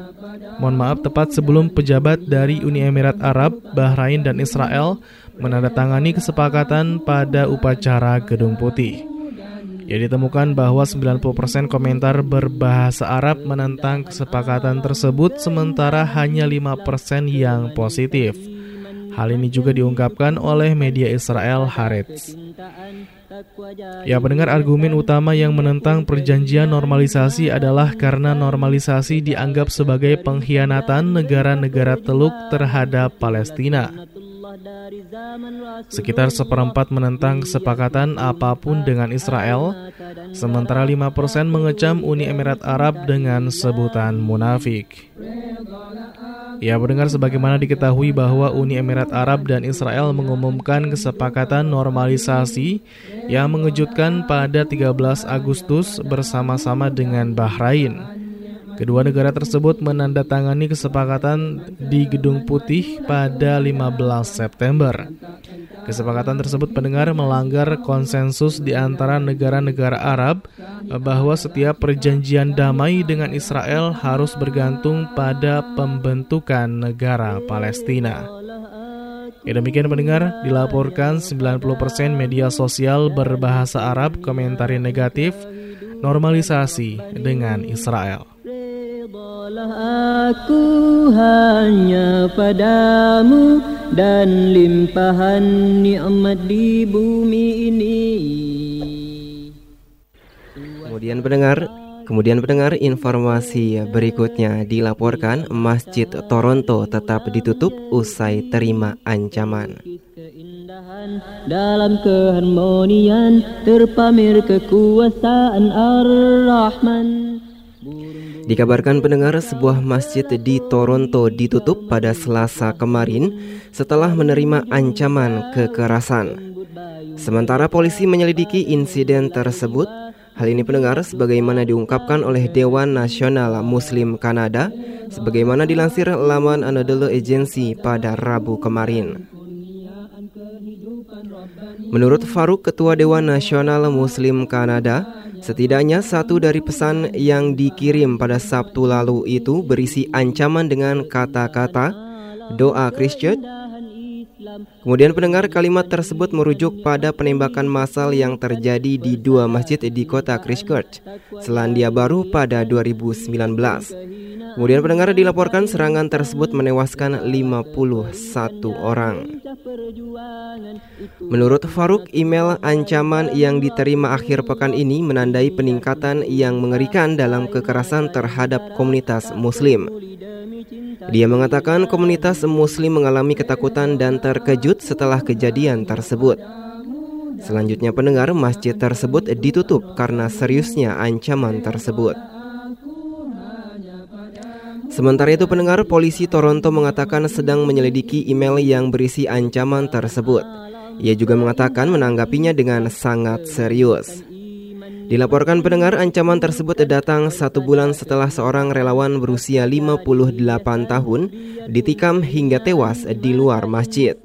Mohon maaf, tepat sebelum pejabat dari Uni Emirat Arab, Bahrain, dan Israel menandatangani kesepakatan pada upacara Gedung Putih. Ya ditemukan bahwa 90% komentar berbahasa Arab menentang kesepakatan tersebut sementara hanya 5% yang positif. Hal ini juga diungkapkan oleh media Israel Haaretz. Ya, pendengar argumen utama yang menentang perjanjian normalisasi adalah karena normalisasi dianggap sebagai pengkhianatan negara-negara Teluk terhadap Palestina. Sekitar seperempat menentang kesepakatan apa pun dengan Israel, sementara 5% mengecam Uni Emirat Arab dengan sebutan munafik. Ya, mendengar sebagaimana diketahui bahwa Uni Emirat Arab dan Israel mengumumkan kesepakatan normalisasi yang mengejutkan pada 13 Agustus bersama-sama dengan Bahrain. Kedua negara tersebut menandatangani kesepakatan di Gedung Putih pada 15 September. Kesepakatan tersebut pendengar melanggar konsensus di antara negara-negara Arab bahwa setiap perjanjian damai dengan Israel harus bergantung pada pembentukan negara Palestina. Ya demikian pendengar, dilaporkan 90% media sosial berbahasa Arab komentari negatif normalisasi dengan Israel. Aku hanya padamu dan limpahan nikmat di bumi ini. Kemudian pendengar, kemudian pendengar informasi berikutnya dilaporkan Masjid Toronto tetap ditutup usai terima ancaman. Dalam keharmonian terpamer kekuasaan Ar-Rahman. Dikabarkan pendengar sebuah masjid di Toronto ditutup pada Selasa kemarin setelah menerima ancaman kekerasan. Sementara polisi menyelidiki insiden tersebut, hal ini pendengar sebagaimana diungkapkan oleh Dewan Nasional Muslim Kanada sebagaimana dilansir laman Anadolu Agency pada Rabu kemarin. Menurut Faruk, Ketua Dewan Nasional Muslim Kanada, Setidaknya satu dari pesan yang dikirim pada Sabtu lalu itu berisi ancaman dengan kata-kata doa Christchurch. Kemudian pendengar kalimat tersebut merujuk pada penembakan massal yang terjadi di dua masjid di kota Christchurch, Selandia Baru pada 2019. Kemudian pendengar dilaporkan serangan tersebut menewaskan 51 orang. Menurut Faruk, email ancaman yang diterima akhir pekan ini menandai peningkatan yang mengerikan dalam kekerasan terhadap komunitas muslim. Dia mengatakan komunitas muslim mengalami ketakutan dan terkejut setelah kejadian tersebut. Selanjutnya pendengar masjid tersebut ditutup karena seriusnya ancaman tersebut. Sementara itu pendengar polisi Toronto mengatakan sedang menyelidiki email yang berisi ancaman tersebut. Ia juga mengatakan menanggapinya dengan sangat serius. Dilaporkan pendengar ancaman tersebut datang satu bulan setelah seorang relawan berusia 58 tahun ditikam hingga tewas di luar masjid.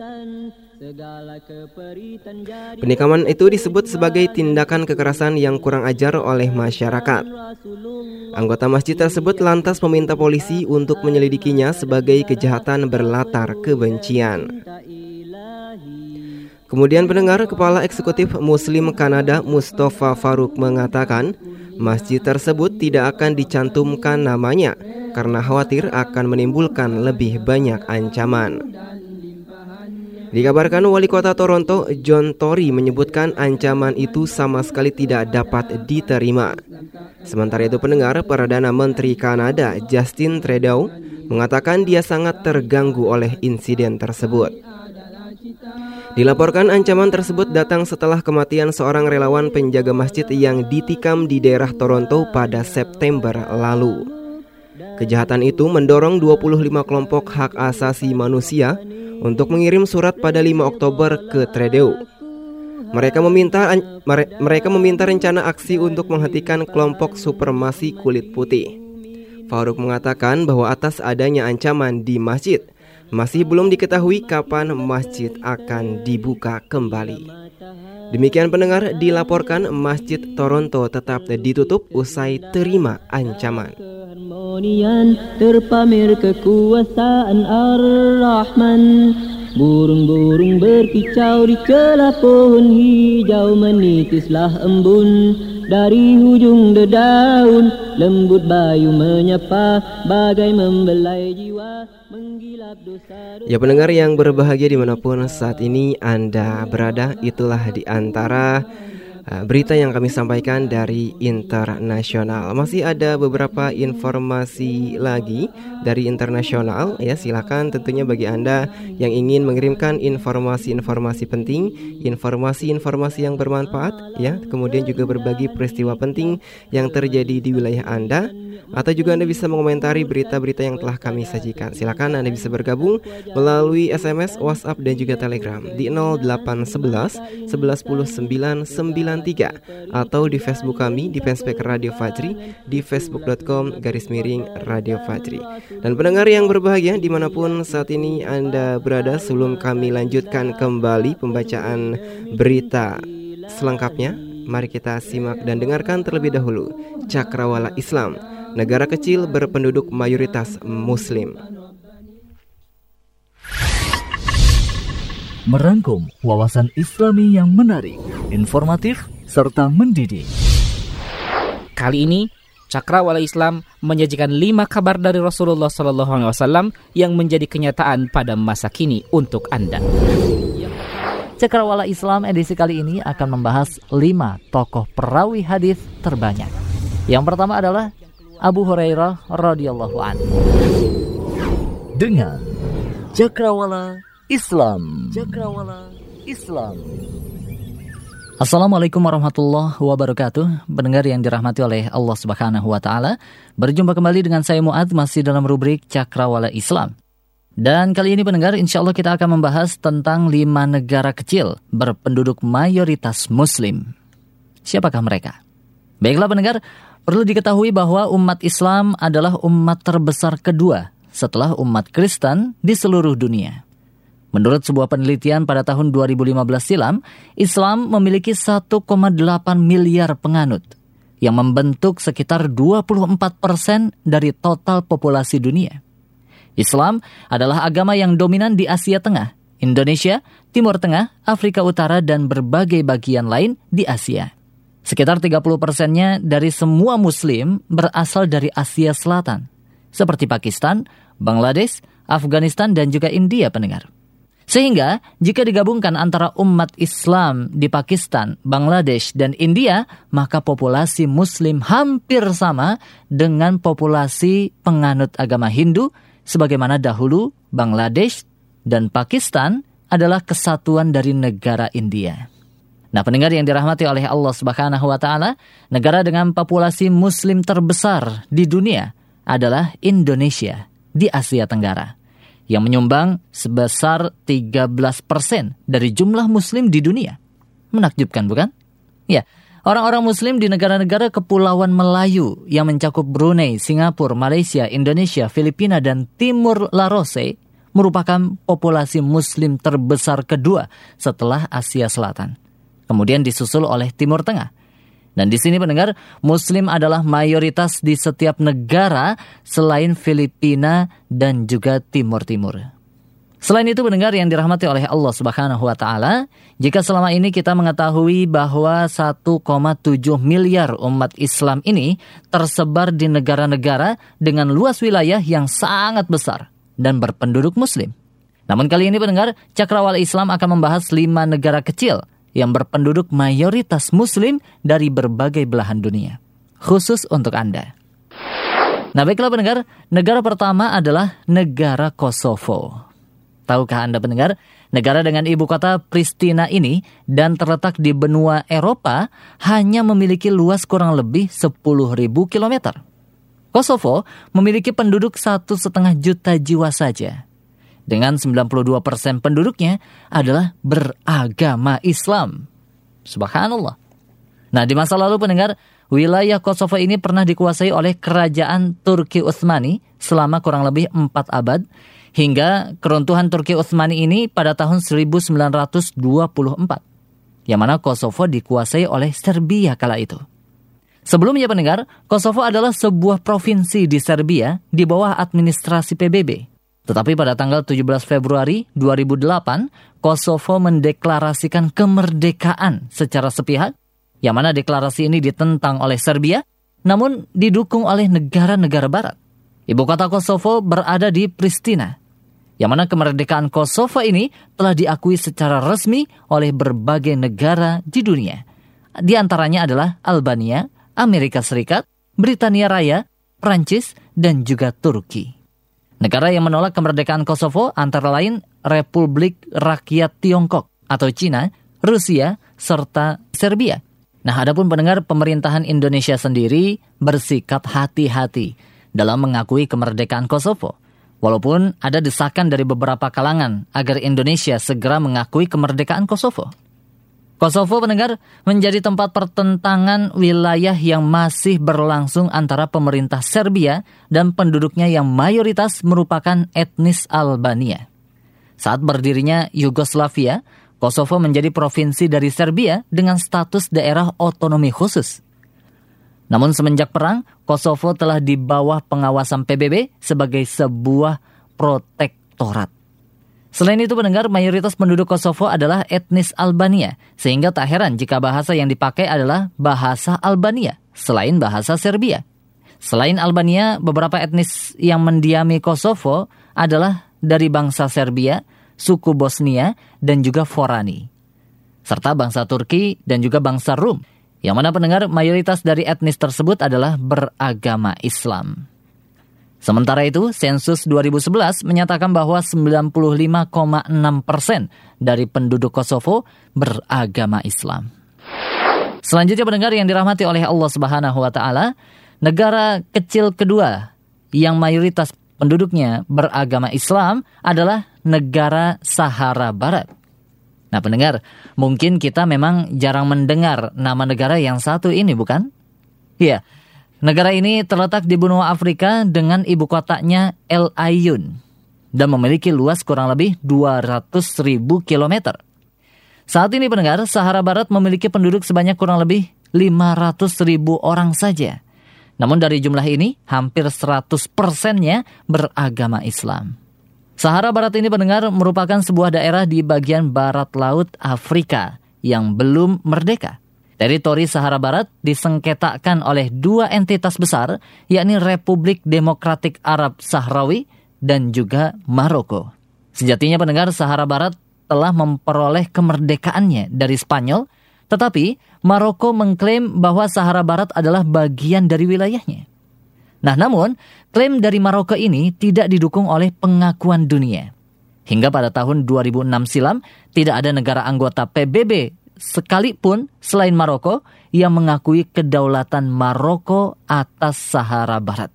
Penikaman itu disebut sebagai tindakan kekerasan yang kurang ajar oleh masyarakat. Anggota masjid tersebut lantas meminta polisi untuk menyelidikinya sebagai kejahatan berlatar kebencian. Kemudian pendengar Kepala Eksekutif Muslim Kanada Mustafa Faruk mengatakan masjid tersebut tidak akan dicantumkan namanya karena khawatir akan menimbulkan lebih banyak ancaman. Dikabarkan wali kota Toronto John Tory menyebutkan ancaman itu sama sekali tidak dapat diterima. Sementara itu pendengar Perdana Menteri Kanada Justin Trudeau mengatakan dia sangat terganggu oleh insiden tersebut. Dilaporkan ancaman tersebut datang setelah kematian seorang relawan penjaga masjid yang ditikam di daerah Toronto pada September lalu. Kejahatan itu mendorong 25 kelompok hak asasi manusia untuk mengirim surat pada 5 Oktober ke Trudeau. Mereka meminta mereka meminta rencana aksi untuk menghentikan kelompok supremasi kulit putih. Faruk mengatakan bahwa atas adanya ancaman di masjid, masih belum diketahui kapan masjid akan dibuka kembali. Demikian pendengar dilaporkan Masjid Toronto tetap ditutup usai terima ancaman. Terpamer kekuasaan Ar-Rahman Burung-burung berkicau di celah pohon hijau Menitislah embun. Dari hujung dedaun Lembut bayu menyapa bagai membelai jiwa Menggilap dosa Ya pendengar yang berbahagia di mana pun saat ini Anda berada Itulah di antara berita yang kami sampaikan dari internasional. Masih ada beberapa informasi lagi dari internasional. Ya silakan tentunya bagi Anda yang ingin mengirimkan informasi-informasi penting Informasi-informasi yang bermanfaat ya Kemudian juga berbagi peristiwa penting yang terjadi di wilayah Anda atau juga Anda bisa mengomentari berita-berita yang telah kami sajikan. Silakan Anda bisa bergabung melalui SMS, WhatsApp dan juga Telegram di 0811 1110 993 atau di Facebook kami di fanspage Radio Fajri di facebook.com garis miring Radio Fajri. Dan pendengar yang berbahagia di mana pun saat ini Anda berada sebelum kami lanjutkan kembali pembacaan berita selengkapnya Mari kita simak dan dengarkan terlebih dahulu Cakrawala Islam negara kecil berpenduduk mayoritas Muslim. Merangkum wawasan Islami yang menarik, informatif, serta mendidik. Kali ini Cakrawala Islam menyajikan lima kabar dari Rasulullah SAW yang menjadi kenyataan pada masa kini untuk Anda. Cakrawala Islam edisi kali ini akan membahas lima tokoh perawi hadis terbanyak. Yang pertama adalah Abu Hurairah radhiyallahu anhu. Dengan Cakrawala Islam. Cakrawala Islam. Assalamualaikum warahmatullahi wabarakatuh Pendengar yang dirahmati oleh Allah subhanahu wa ta'ala Berjumpa kembali dengan saya Muad Masih dalam rubrik Cakrawala Islam Dan kali ini pendengar insya Allah kita akan membahas Tentang lima negara kecil Berpenduduk mayoritas muslim Siapakah mereka? Baiklah pendengar Perlu diketahui bahwa umat Islam adalah umat terbesar kedua Setelah umat Kristen di seluruh dunia Menurut sebuah penelitian pada tahun 2015 silam, Islam memiliki 1,8 miliar penganut yang membentuk sekitar 24 persen dari total populasi dunia. Islam adalah agama yang dominan di Asia Tengah, Indonesia, Timur Tengah, Afrika Utara, dan berbagai bagian lain di Asia. Sekitar 30 persennya dari semua muslim berasal dari Asia Selatan, seperti Pakistan, Bangladesh, Afghanistan, dan juga India pendengar. Sehingga jika digabungkan antara umat Islam di Pakistan, Bangladesh, dan India, maka populasi muslim hampir sama dengan populasi penganut agama Hindu, sebagaimana dahulu Bangladesh dan Pakistan adalah kesatuan dari negara India. Nah, pendengar yang dirahmati oleh Allah Subhanahu wa taala, negara dengan populasi muslim terbesar di dunia adalah Indonesia di Asia Tenggara yang menyumbang sebesar 13% dari jumlah muslim di dunia. Menakjubkan bukan? Ya, orang-orang muslim di negara-negara kepulauan Melayu yang mencakup Brunei, Singapura, Malaysia, Indonesia, Filipina, dan Timur Larose merupakan populasi muslim terbesar kedua setelah Asia Selatan. Kemudian disusul oleh Timur Tengah. Dan di sini pendengar, Muslim adalah mayoritas di setiap negara selain Filipina dan juga Timur Timur. Selain itu pendengar yang dirahmati oleh Allah Subhanahu wa taala, jika selama ini kita mengetahui bahwa 1,7 miliar umat Islam ini tersebar di negara-negara dengan luas wilayah yang sangat besar dan berpenduduk muslim. Namun kali ini pendengar, Cakrawala Islam akan membahas lima negara kecil yang berpenduduk mayoritas muslim dari berbagai belahan dunia. Khusus untuk Anda. Nah baiklah pendengar, negara pertama adalah negara Kosovo. Tahukah Anda pendengar, negara dengan ibu kota Pristina ini dan terletak di benua Eropa hanya memiliki luas kurang lebih 10.000 km. Kosovo memiliki penduduk satu setengah juta jiwa saja dengan 92% persen penduduknya adalah beragama Islam. Subhanallah. Nah, di masa lalu pendengar, wilayah Kosovo ini pernah dikuasai oleh kerajaan Turki Utsmani selama kurang lebih 4 abad hingga keruntuhan Turki Utsmani ini pada tahun 1924. Yang mana Kosovo dikuasai oleh Serbia kala itu. Sebelumnya pendengar, Kosovo adalah sebuah provinsi di Serbia di bawah administrasi PBB. Tetapi pada tanggal 17 Februari 2008, Kosovo mendeklarasikan kemerdekaan secara sepihak, yang mana deklarasi ini ditentang oleh Serbia, namun didukung oleh negara-negara barat. Ibu kota Kosovo berada di Pristina, yang mana kemerdekaan Kosovo ini telah diakui secara resmi oleh berbagai negara di dunia. Di antaranya adalah Albania, Amerika Serikat, Britania Raya, Prancis, dan juga Turki. Negara yang menolak kemerdekaan Kosovo antara lain Republik Rakyat Tiongkok atau Cina, Rusia, serta Serbia. Nah, adapun pendengar pemerintahan Indonesia sendiri bersikap hati-hati dalam mengakui kemerdekaan Kosovo. Walaupun ada desakan dari beberapa kalangan agar Indonesia segera mengakui kemerdekaan Kosovo. Kosovo pendengar menjadi tempat pertentangan wilayah yang masih berlangsung antara pemerintah Serbia dan penduduknya yang mayoritas merupakan etnis Albania. Saat berdirinya Yugoslavia, Kosovo menjadi provinsi dari Serbia dengan status daerah otonomi khusus. Namun semenjak perang, Kosovo telah di bawah pengawasan PBB sebagai sebuah protektorat. Selain itu pendengar mayoritas penduduk Kosovo adalah etnis Albania, sehingga tak heran jika bahasa yang dipakai adalah bahasa Albania, selain bahasa Serbia. Selain Albania, beberapa etnis yang mendiami Kosovo adalah dari bangsa Serbia, suku Bosnia, dan juga Forani. Serta bangsa Turki dan juga bangsa Rum, yang mana pendengar mayoritas dari etnis tersebut adalah beragama Islam. Sementara itu, sensus 2011 menyatakan bahwa 95,6 persen dari penduduk Kosovo beragama Islam. Selanjutnya pendengar yang dirahmati oleh Allah Subhanahu wa taala, negara kecil kedua yang mayoritas penduduknya beragama Islam adalah negara Sahara Barat. Nah, pendengar, mungkin kita memang jarang mendengar nama negara yang satu ini, bukan? Iya, Negara ini terletak di benua Afrika dengan ibu kotanya El Ayun dan memiliki luas kurang lebih 200 ribu kilometer. Saat ini pendengar, Sahara Barat memiliki penduduk sebanyak kurang lebih 500 ribu orang saja. Namun dari jumlah ini, hampir 100 persennya beragama Islam. Sahara Barat ini pendengar merupakan sebuah daerah di bagian barat laut Afrika yang belum merdeka. Teritori Sahara Barat disengketakan oleh dua entitas besar, yakni Republik Demokratik Arab Sahrawi dan juga Maroko. Sejatinya pendengar Sahara Barat telah memperoleh kemerdekaannya dari Spanyol, tetapi Maroko mengklaim bahwa Sahara Barat adalah bagian dari wilayahnya. Nah namun, klaim dari Maroko ini tidak didukung oleh pengakuan dunia. Hingga pada tahun 2006 silam, tidak ada negara anggota PBB sekalipun selain Maroko yang mengakui kedaulatan Maroko atas Sahara Barat.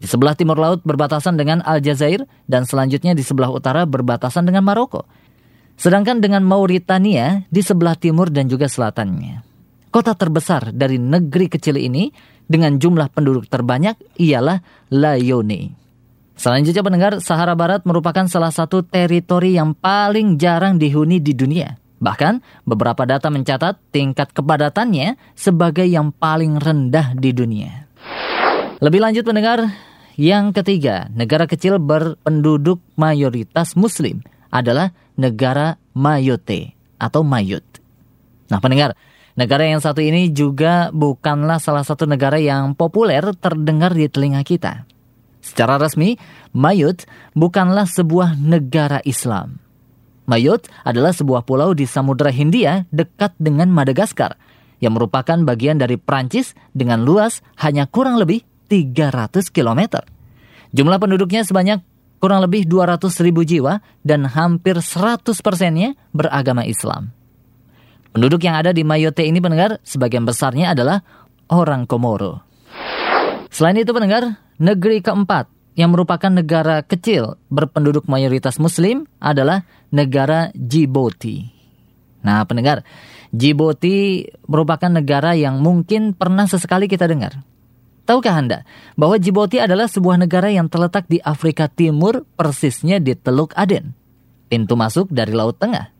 Di sebelah timur laut berbatasan dengan Aljazair dan selanjutnya di sebelah utara berbatasan dengan Maroko. Sedangkan dengan Mauritania di sebelah timur dan juga selatannya. Kota terbesar dari negeri kecil ini dengan jumlah penduduk terbanyak ialah Layone. Selanjutnya pendengar, Sahara Barat merupakan salah satu teritori yang paling jarang dihuni di dunia. Bahkan, beberapa data mencatat tingkat kepadatannya sebagai yang paling rendah di dunia. Lebih lanjut mendengar, yang ketiga, negara kecil berpenduduk mayoritas muslim adalah negara Mayotte atau Mayut. Nah pendengar, negara yang satu ini juga bukanlah salah satu negara yang populer terdengar di telinga kita. Secara resmi, Mayut bukanlah sebuah negara Islam. Mayotte adalah sebuah pulau di Samudra Hindia dekat dengan Madagaskar yang merupakan bagian dari Prancis dengan luas hanya kurang lebih 300 km. Jumlah penduduknya sebanyak kurang lebih 200 ribu jiwa dan hampir 100 persennya beragama Islam. Penduduk yang ada di Mayotte ini pendengar sebagian besarnya adalah orang Komoro. Selain itu pendengar, negeri keempat yang merupakan negara kecil berpenduduk mayoritas muslim adalah negara Djibouti. Nah, pendengar, Djibouti merupakan negara yang mungkin pernah sesekali kita dengar. Tahukah Anda bahwa Djibouti adalah sebuah negara yang terletak di Afrika Timur, persisnya di Teluk Aden, pintu masuk dari Laut Tengah.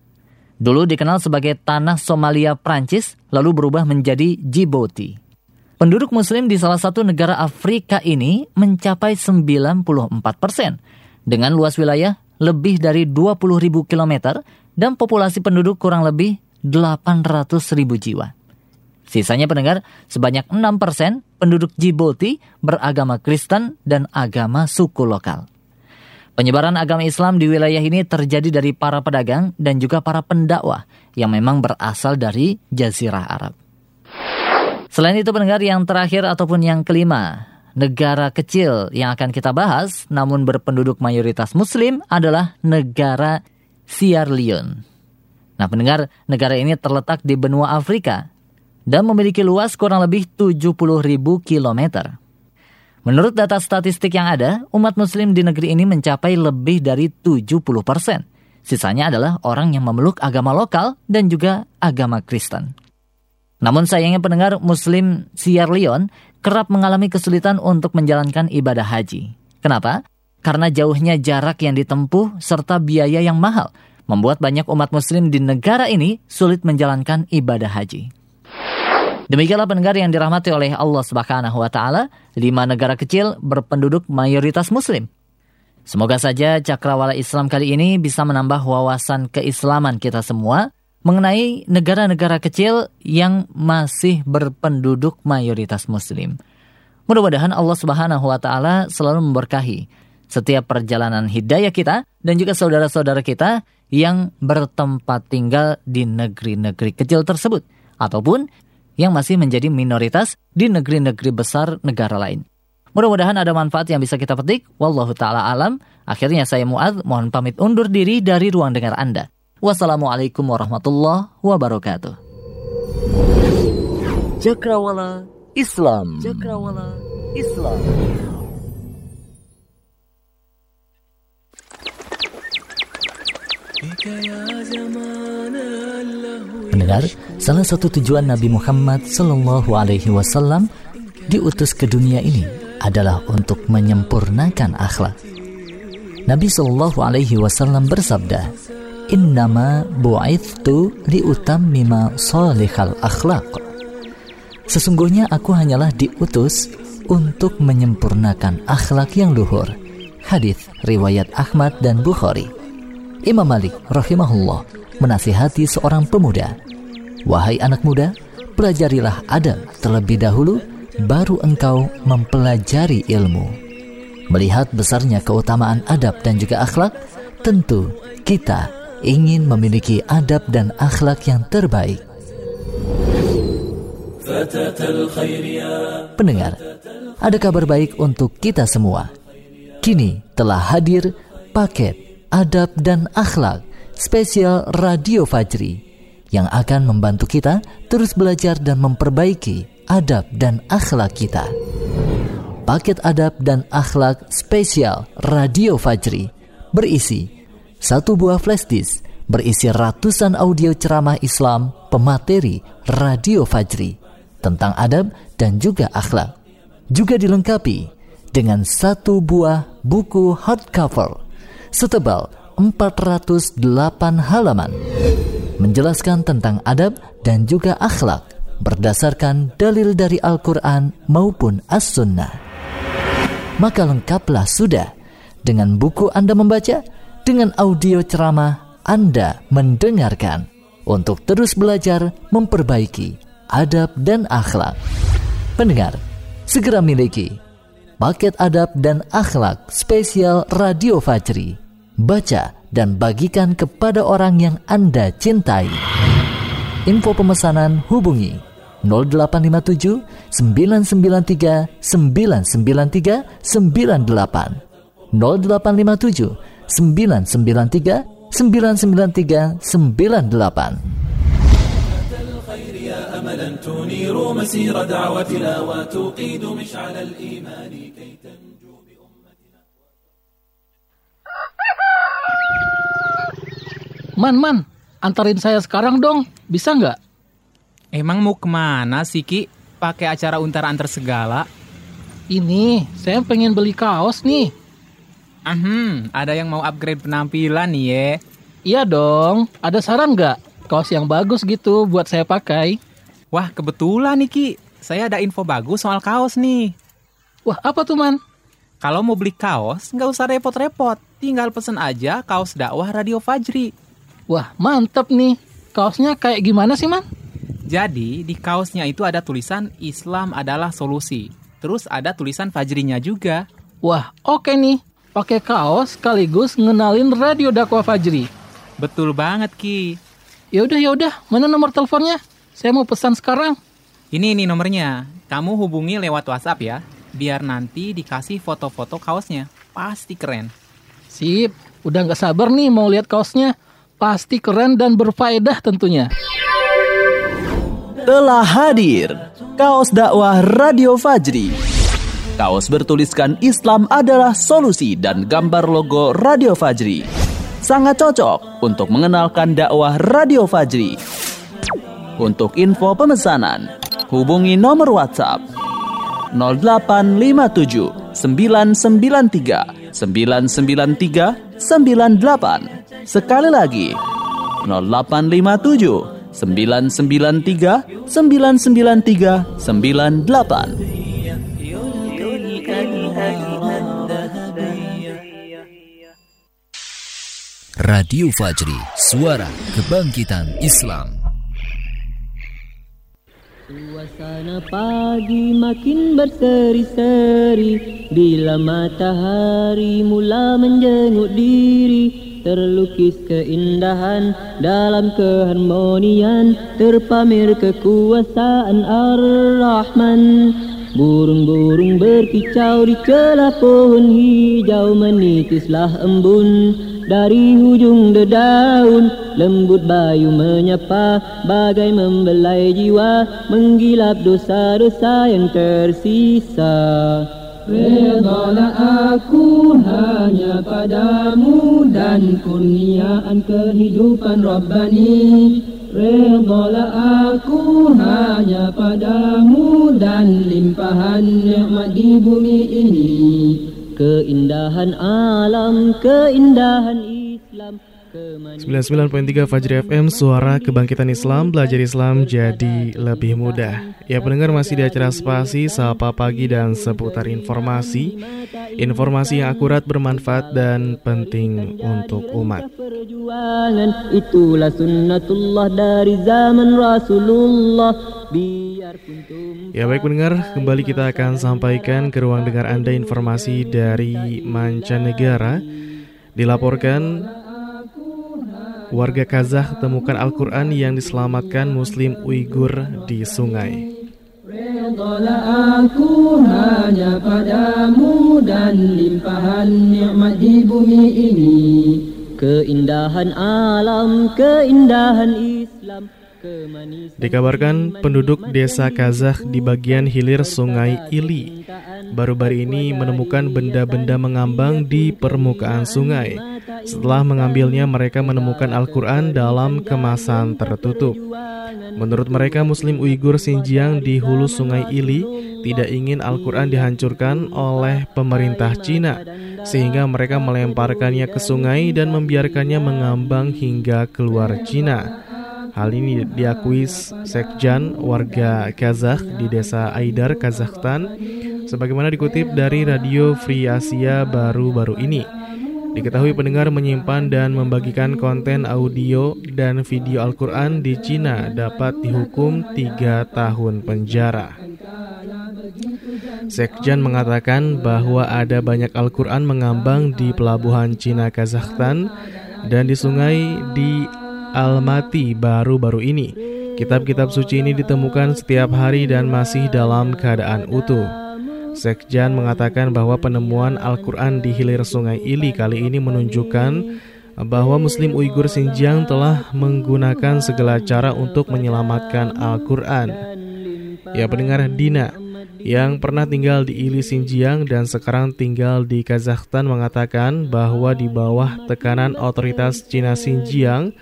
Dulu dikenal sebagai tanah Somalia Prancis, lalu berubah menjadi Djibouti. Penduduk muslim di salah satu negara Afrika ini mencapai 94 persen. dengan luas wilayah lebih dari 20.000 km dan populasi penduduk kurang lebih 800.000 jiwa. Sisanya pendengar, sebanyak 6% penduduk Djibouti beragama Kristen dan agama suku lokal. Penyebaran agama Islam di wilayah ini terjadi dari para pedagang dan juga para pendakwah yang memang berasal dari Jazirah Arab. Selain itu pendengar yang terakhir ataupun yang kelima, negara kecil yang akan kita bahas namun berpenduduk mayoritas muslim adalah negara Sierra Leone. Nah pendengar, negara ini terletak di benua Afrika dan memiliki luas kurang lebih 70 ribu kilometer. Menurut data statistik yang ada, umat muslim di negeri ini mencapai lebih dari 70 persen. Sisanya adalah orang yang memeluk agama lokal dan juga agama Kristen. Namun sayangnya pendengar muslim Sierra Leone kerap mengalami kesulitan untuk menjalankan ibadah haji. Kenapa? Karena jauhnya jarak yang ditempuh serta biaya yang mahal membuat banyak umat muslim di negara ini sulit menjalankan ibadah haji. Demikianlah pendengar yang dirahmati oleh Allah Subhanahu wa taala, lima negara kecil berpenduduk mayoritas muslim. Semoga saja cakrawala Islam kali ini bisa menambah wawasan keislaman kita semua mengenai negara-negara kecil yang masih berpenduduk mayoritas muslim. Mudah-mudahan Allah Subhanahu wa taala selalu memberkahi setiap perjalanan hidayah kita dan juga saudara-saudara kita yang bertempat tinggal di negeri-negeri kecil tersebut ataupun yang masih menjadi minoritas di negeri-negeri besar negara lain. Mudah-mudahan ada manfaat yang bisa kita petik. Wallahu ta'ala alam. Akhirnya saya Muad mohon pamit undur diri dari ruang dengar Anda. Wassalamualaikum warahmatullahi wabarakatuh. Cakrawala Islam. Cakrawala Islam. Mendengar, salah satu tujuan Nabi Muhammad Sallallahu Alaihi Wasallam diutus ke dunia ini adalah untuk menyempurnakan akhlak. Nabi Sallallahu Alaihi Wasallam bersabda, Innama bu'ithtu liutammima salihal akhlak. Sesungguhnya aku hanyalah diutus untuk menyempurnakan akhlak yang luhur. Hadis riwayat Ahmad dan Bukhari. Imam Malik rahimahullah menasihati seorang pemuda, "Wahai anak muda, pelajarilah adab terlebih dahulu baru engkau mempelajari ilmu." Melihat besarnya keutamaan adab dan juga akhlak, tentu kita ingin memiliki adab dan akhlak yang terbaik. Pendengar, ada kabar baik untuk kita semua. Kini telah hadir paket adab dan akhlak spesial Radio Fajri yang akan membantu kita terus belajar dan memperbaiki adab dan akhlak kita. Paket adab dan akhlak spesial Radio Fajri berisi satu buah flash disk berisi ratusan audio ceramah Islam pemateri Radio Fajri tentang adab dan juga akhlak. Juga dilengkapi dengan satu buah buku hardcover setebal 408 halaman menjelaskan tentang adab dan juga akhlak berdasarkan dalil dari Al-Quran maupun As-Sunnah. Maka lengkaplah sudah dengan buku Anda membaca, dengan audio ceramah Anda mendengarkan untuk terus belajar memperbaiki adab dan akhlak. Pendengar, segera miliki paket adab dan akhlak spesial Radio Fajri. Baca dan bagikan kepada orang yang Anda cintai. Info pemesanan hubungi 0857 993 993 98 0857 993 993 98 أملا تنير مسير دعوتنا وتوقيد مشعل الإيمان كي تنجو Man, man, antarin saya sekarang dong, bisa nggak? Emang mau kemana sih Ki? Pakai acara untar antar segala? Ini, saya pengen beli kaos nih. Hmm, ada yang mau upgrade penampilan nih ya? Iya dong, ada saran nggak? Kaos yang bagus gitu buat saya pakai. Wah, kebetulan nih Ki. Saya ada info bagus soal kaos nih. Wah, apa tuh man? Kalau mau beli kaos, nggak usah repot-repot. Tinggal pesen aja kaos dakwah Radio Fajri. Wah, mantep nih. Kaosnya kayak gimana sih, Man? Jadi, di kaosnya itu ada tulisan Islam adalah solusi. Terus ada tulisan Fajrinya juga. Wah, oke nih. Pakai kaos sekaligus ngenalin Radio Dakwah Fajri. Betul banget, Ki. Yaudah, yaudah. Mana nomor teleponnya? Saya mau pesan sekarang. Ini nih nomornya. Kamu hubungi lewat WhatsApp ya. Biar nanti dikasih foto-foto kaosnya. Pasti keren. Sip, udah nggak sabar nih mau lihat kaosnya. Pasti keren dan berfaedah tentunya. Telah hadir kaos dakwah Radio Fajri. Kaos bertuliskan Islam adalah solusi dan gambar logo Radio Fajri. Sangat cocok untuk mengenalkan dakwah Radio Fajri. Untuk info pemesanan, hubungi nomor WhatsApp 0857 993 993 98. Sekali lagi 0857 993 993 98. Radio Fajri, suara kebangkitan Islam. Suasana pagi makin berseri-seri Bila matahari mula menjenguk diri Terlukis keindahan dalam keharmonian Terpamer kekuasaan Ar-Rahman Burung-burung berkicau di celah pohon hijau Menitislah embun dari hujung dedaun Lembut bayu menyapa Bagai membelai jiwa Menggilap dosa-dosa yang tersisa. Redalah aku hanya padamu Dan kurniaan kehidupan Rabbani. Redalah aku hanya padamu Dan limpahan nikmat di bumi ini Keindahan alam, keindahan Islam 99.3 Fajri FM Suara Kebangkitan Islam Belajar Islam jadi lebih mudah. Ya pendengar masih di acara spasi Sapa Pagi dan seputar informasi. Informasi yang akurat bermanfaat dan penting untuk umat. Itulah sunnatullah dari zaman Rasulullah. Ya baik pendengar, kembali kita akan sampaikan ke ruang dengar Anda informasi dari mancanegara. Dilaporkan warga Kazakh temukan Al-Quran yang diselamatkan Muslim Uighur di sungai. Aku hanya padamu dan limpahan nikmat di bumi ini Keindahan alam, keindahan Islam Dikabarkan penduduk desa Kazakh di bagian hilir sungai Ili baru-baru ini menemukan benda-benda mengambang di permukaan sungai. Setelah mengambilnya mereka menemukan Al-Quran dalam kemasan tertutup. Menurut mereka Muslim Uighur Xinjiang di hulu sungai Ili tidak ingin Al-Quran dihancurkan oleh pemerintah Cina sehingga mereka melemparkannya ke sungai dan membiarkannya mengambang hingga keluar Cina. Hal ini diakui Sekjan warga Kazakh di desa Aidar, Kazakhstan sebagaimana dikutip dari Radio Free Asia baru-baru ini. Diketahui pendengar menyimpan dan membagikan konten audio dan video Al-Quran di Cina dapat dihukum 3 tahun penjara. Sekjan mengatakan bahwa ada banyak Al-Quran mengambang di pelabuhan Cina Kazakhstan dan di sungai di Almaty baru-baru ini. Kitab-kitab suci ini ditemukan setiap hari dan masih dalam keadaan utuh. Sekjan mengatakan bahwa penemuan Al-Quran di hilir sungai Ili kali ini menunjukkan bahwa Muslim Uighur Xinjiang telah menggunakan segala cara untuk menyelamatkan Al-Quran. Ya pendengar Dina, yang pernah tinggal di Ili Xinjiang dan sekarang tinggal di Kazakhstan mengatakan bahwa di bawah tekanan otoritas Cina Xinjiang,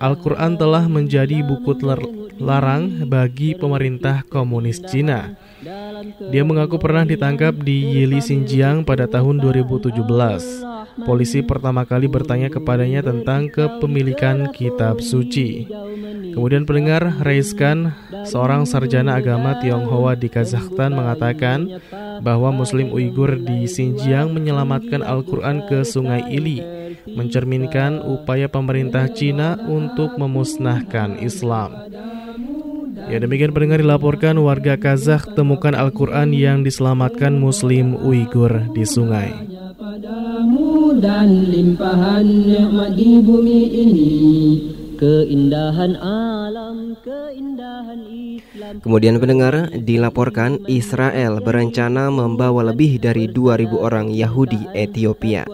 Al-Quran telah menjadi buku larang bagi pemerintah komunis Cina. Dia mengaku pernah ditangkap di Yili Xinjiang pada tahun 2017. polisi pertama kali bertanya kepadanya tentang kepemilikan kitab suci. Kemudian pendengar Reiskan, seorang sarjana agama Tionghoa di Kazakhstan mengatakan bahwa Muslim Uighur di Xinjiang menyelamatkan Al-Quran ke Sungai Ili, mencerminkan upaya pemerintah Cina untuk memusnahkan Islam. Ya demikian pendengar dilaporkan warga Kazakh temukan Al-Quran yang diselamatkan Muslim Uighur di sungai. Keindahan alam, keindahan Islam. Kemudian pendengar dilaporkan Israel berencana membawa lebih dari 2000 orang Yahudi Ethiopia.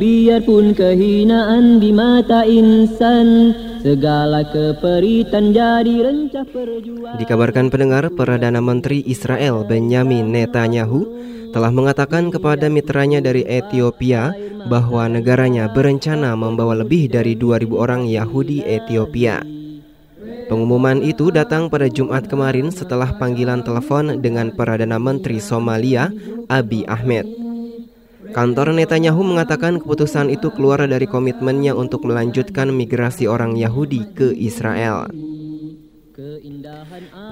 Biarpun kehinaan di mata insan segala keperitan jadi rencah perjuangan. Dikabarkan pendengar Perdana Menteri Israel Benjamin Netanyahu telah mengatakan kepada mitranya dari Ethiopia bahwa negaranya berencana membawa lebih dari 2000 orang Yahudi Ethiopia. Pengumuman itu datang pada Jumat kemarin setelah panggilan telepon dengan Perdana Menteri Somalia Abiy Ahmed. Kantor Netanyahu mengatakan keputusan itu keluar dari komitmennya untuk melanjutkan migrasi orang Yahudi ke Israel.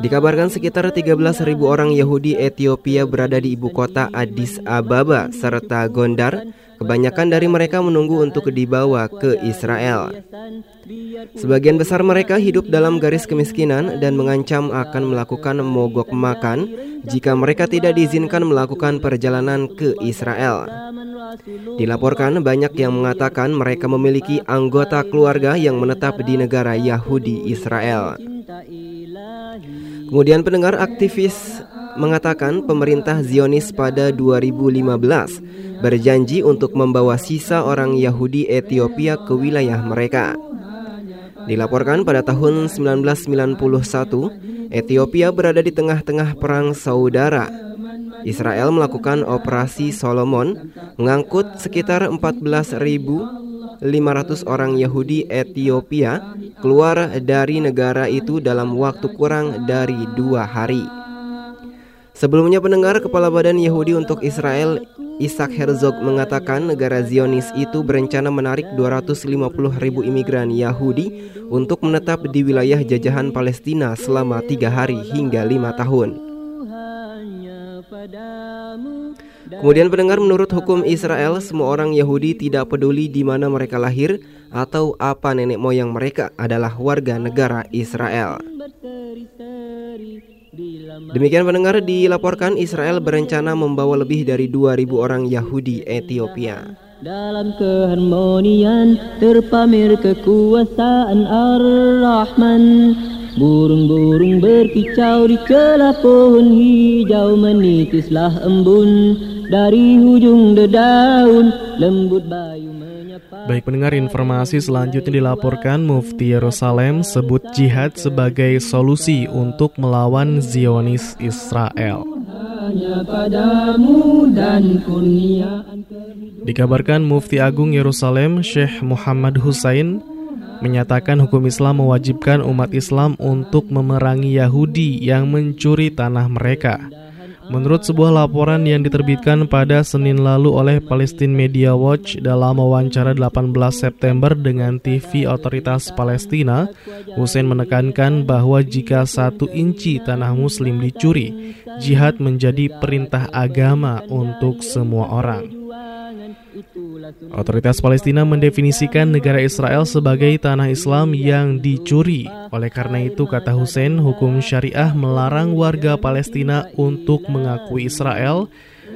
Dikabarkan sekitar 13.000 orang Yahudi Ethiopia berada di ibu kota Addis Ababa serta Gondar. Kebanyakan dari mereka menunggu untuk dibawa ke Israel. Sebagian besar mereka hidup dalam garis kemiskinan dan mengancam akan melakukan mogok makan jika mereka tidak diizinkan melakukan perjalanan ke Israel. Dilaporkan banyak yang mengatakan mereka memiliki anggota keluarga yang menetap di negara Yahudi Israel. Kemudian pendengar aktivis mengatakan pemerintah Zionis pada 2015 berjanji untuk membawa sisa orang Yahudi Ethiopia ke wilayah mereka. Dilaporkan pada tahun 1991, Ethiopia berada di tengah-tengah perang saudara. Israel melakukan operasi Solomon, mengangkut sekitar 14.500 orang Yahudi Ethiopia keluar dari negara itu dalam waktu kurang dari dua hari. Sebelumnya pendengar Kepala Badan Yahudi untuk Israel Isaac Herzog mengatakan negara Zionis itu berencana menarik 250 ribu imigran Yahudi untuk menetap di wilayah jajahan Palestina selama tiga hari hingga lima tahun. Kemudian pendengar menurut hukum Israel semua orang Yahudi tidak peduli di mana mereka lahir atau apa nenek moyang mereka adalah warga negara Israel. Demikian pendengar dilaporkan Israel berencana membawa lebih dari 2000 orang Yahudi Ethiopia. Dalam keharmonian terpamer kekuasaan Ar-Rahman Burung-burung berkicau di celah pohon hijau Menitislah embun dari hujung dedaun Lembut bayu Baik pendengar informasi selanjutnya dilaporkan Mufti Yerusalem sebut jihad sebagai solusi untuk melawan Zionis Israel. Dikabarkan Mufti Agung Yerusalem Syekh Muhammad Husain menyatakan hukum Islam mewajibkan umat Islam untuk memerangi Yahudi yang mencuri tanah mereka. Menurut sebuah laporan yang diterbitkan pada Senin lalu oleh Palestine Media Watch dalam wawancara 18 September dengan TV Otoritas Palestina, Hussein menekankan bahwa jika satu inci tanah muslim dicuri, jihad menjadi perintah agama untuk semua orang. Otoritas Palestina mendefinisikan negara Israel sebagai tanah Islam yang dicuri. Oleh karena itu, kata Hussein, hukum syariah melarang warga Palestina untuk mengakui Israel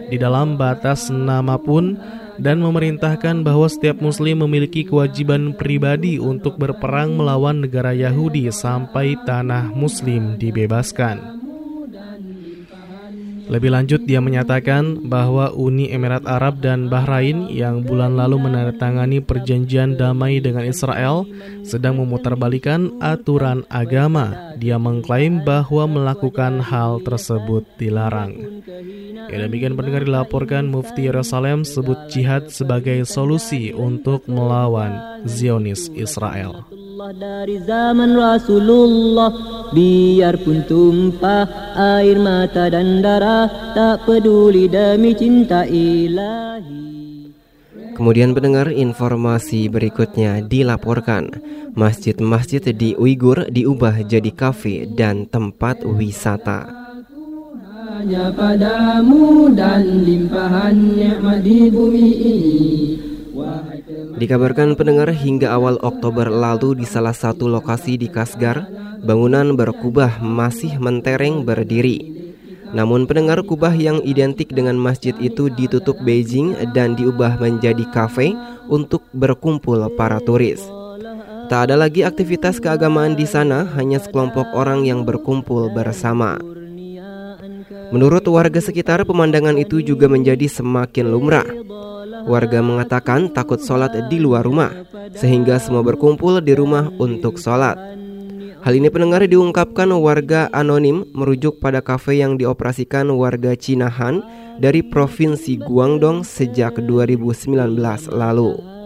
di dalam batas nama pun dan memerintahkan bahwa setiap muslim memiliki kewajiban pribadi untuk berperang melawan negara Yahudi sampai tanah muslim dibebaskan. Lebih lanjut, dia menyatakan bahwa Uni Emirat Arab dan Bahrain yang bulan lalu menandatangani perjanjian damai dengan Israel sedang memutarbalikan aturan agama. Dia mengklaim bahwa melakukan hal tersebut dilarang. Ya, demikian pendengar dilaporkan Mufti Yerusalem sebut jihad sebagai solusi untuk melawan Zionis Israel. Biarpun tumpah air mata dan darah Tak peduli demi cinta ilahi. Kemudian pendengar informasi berikutnya dilaporkan. Masjid-masjid di Uighur diubah jadi kafe dan tempat wisata. Hanya padamu dan limpahan nikmat di bumi ini Dikabarkan pendengar hingga awal Oktober lalu di salah satu lokasi di Kasgar, bangunan berkubah masih mentereng berdiri. Namun pendengar kubah yang identik dengan masjid itu ditutup Beijing dan diubah menjadi kafe untuk berkumpul para turis. Tak ada lagi aktivitas keagamaan di sana, hanya sekelompok orang yang berkumpul bersama. Menurut warga sekitar, pemandangan itu juga menjadi semakin lumrah. Warga mengatakan takut sholat di luar rumah, sehingga semua berkumpul di rumah untuk sholat. Hal ini pendengar diungkapkan warga anonim merujuk pada kafe yang dioperasikan warga Cinahan dari Provinsi Guangdong sejak 2019 lalu.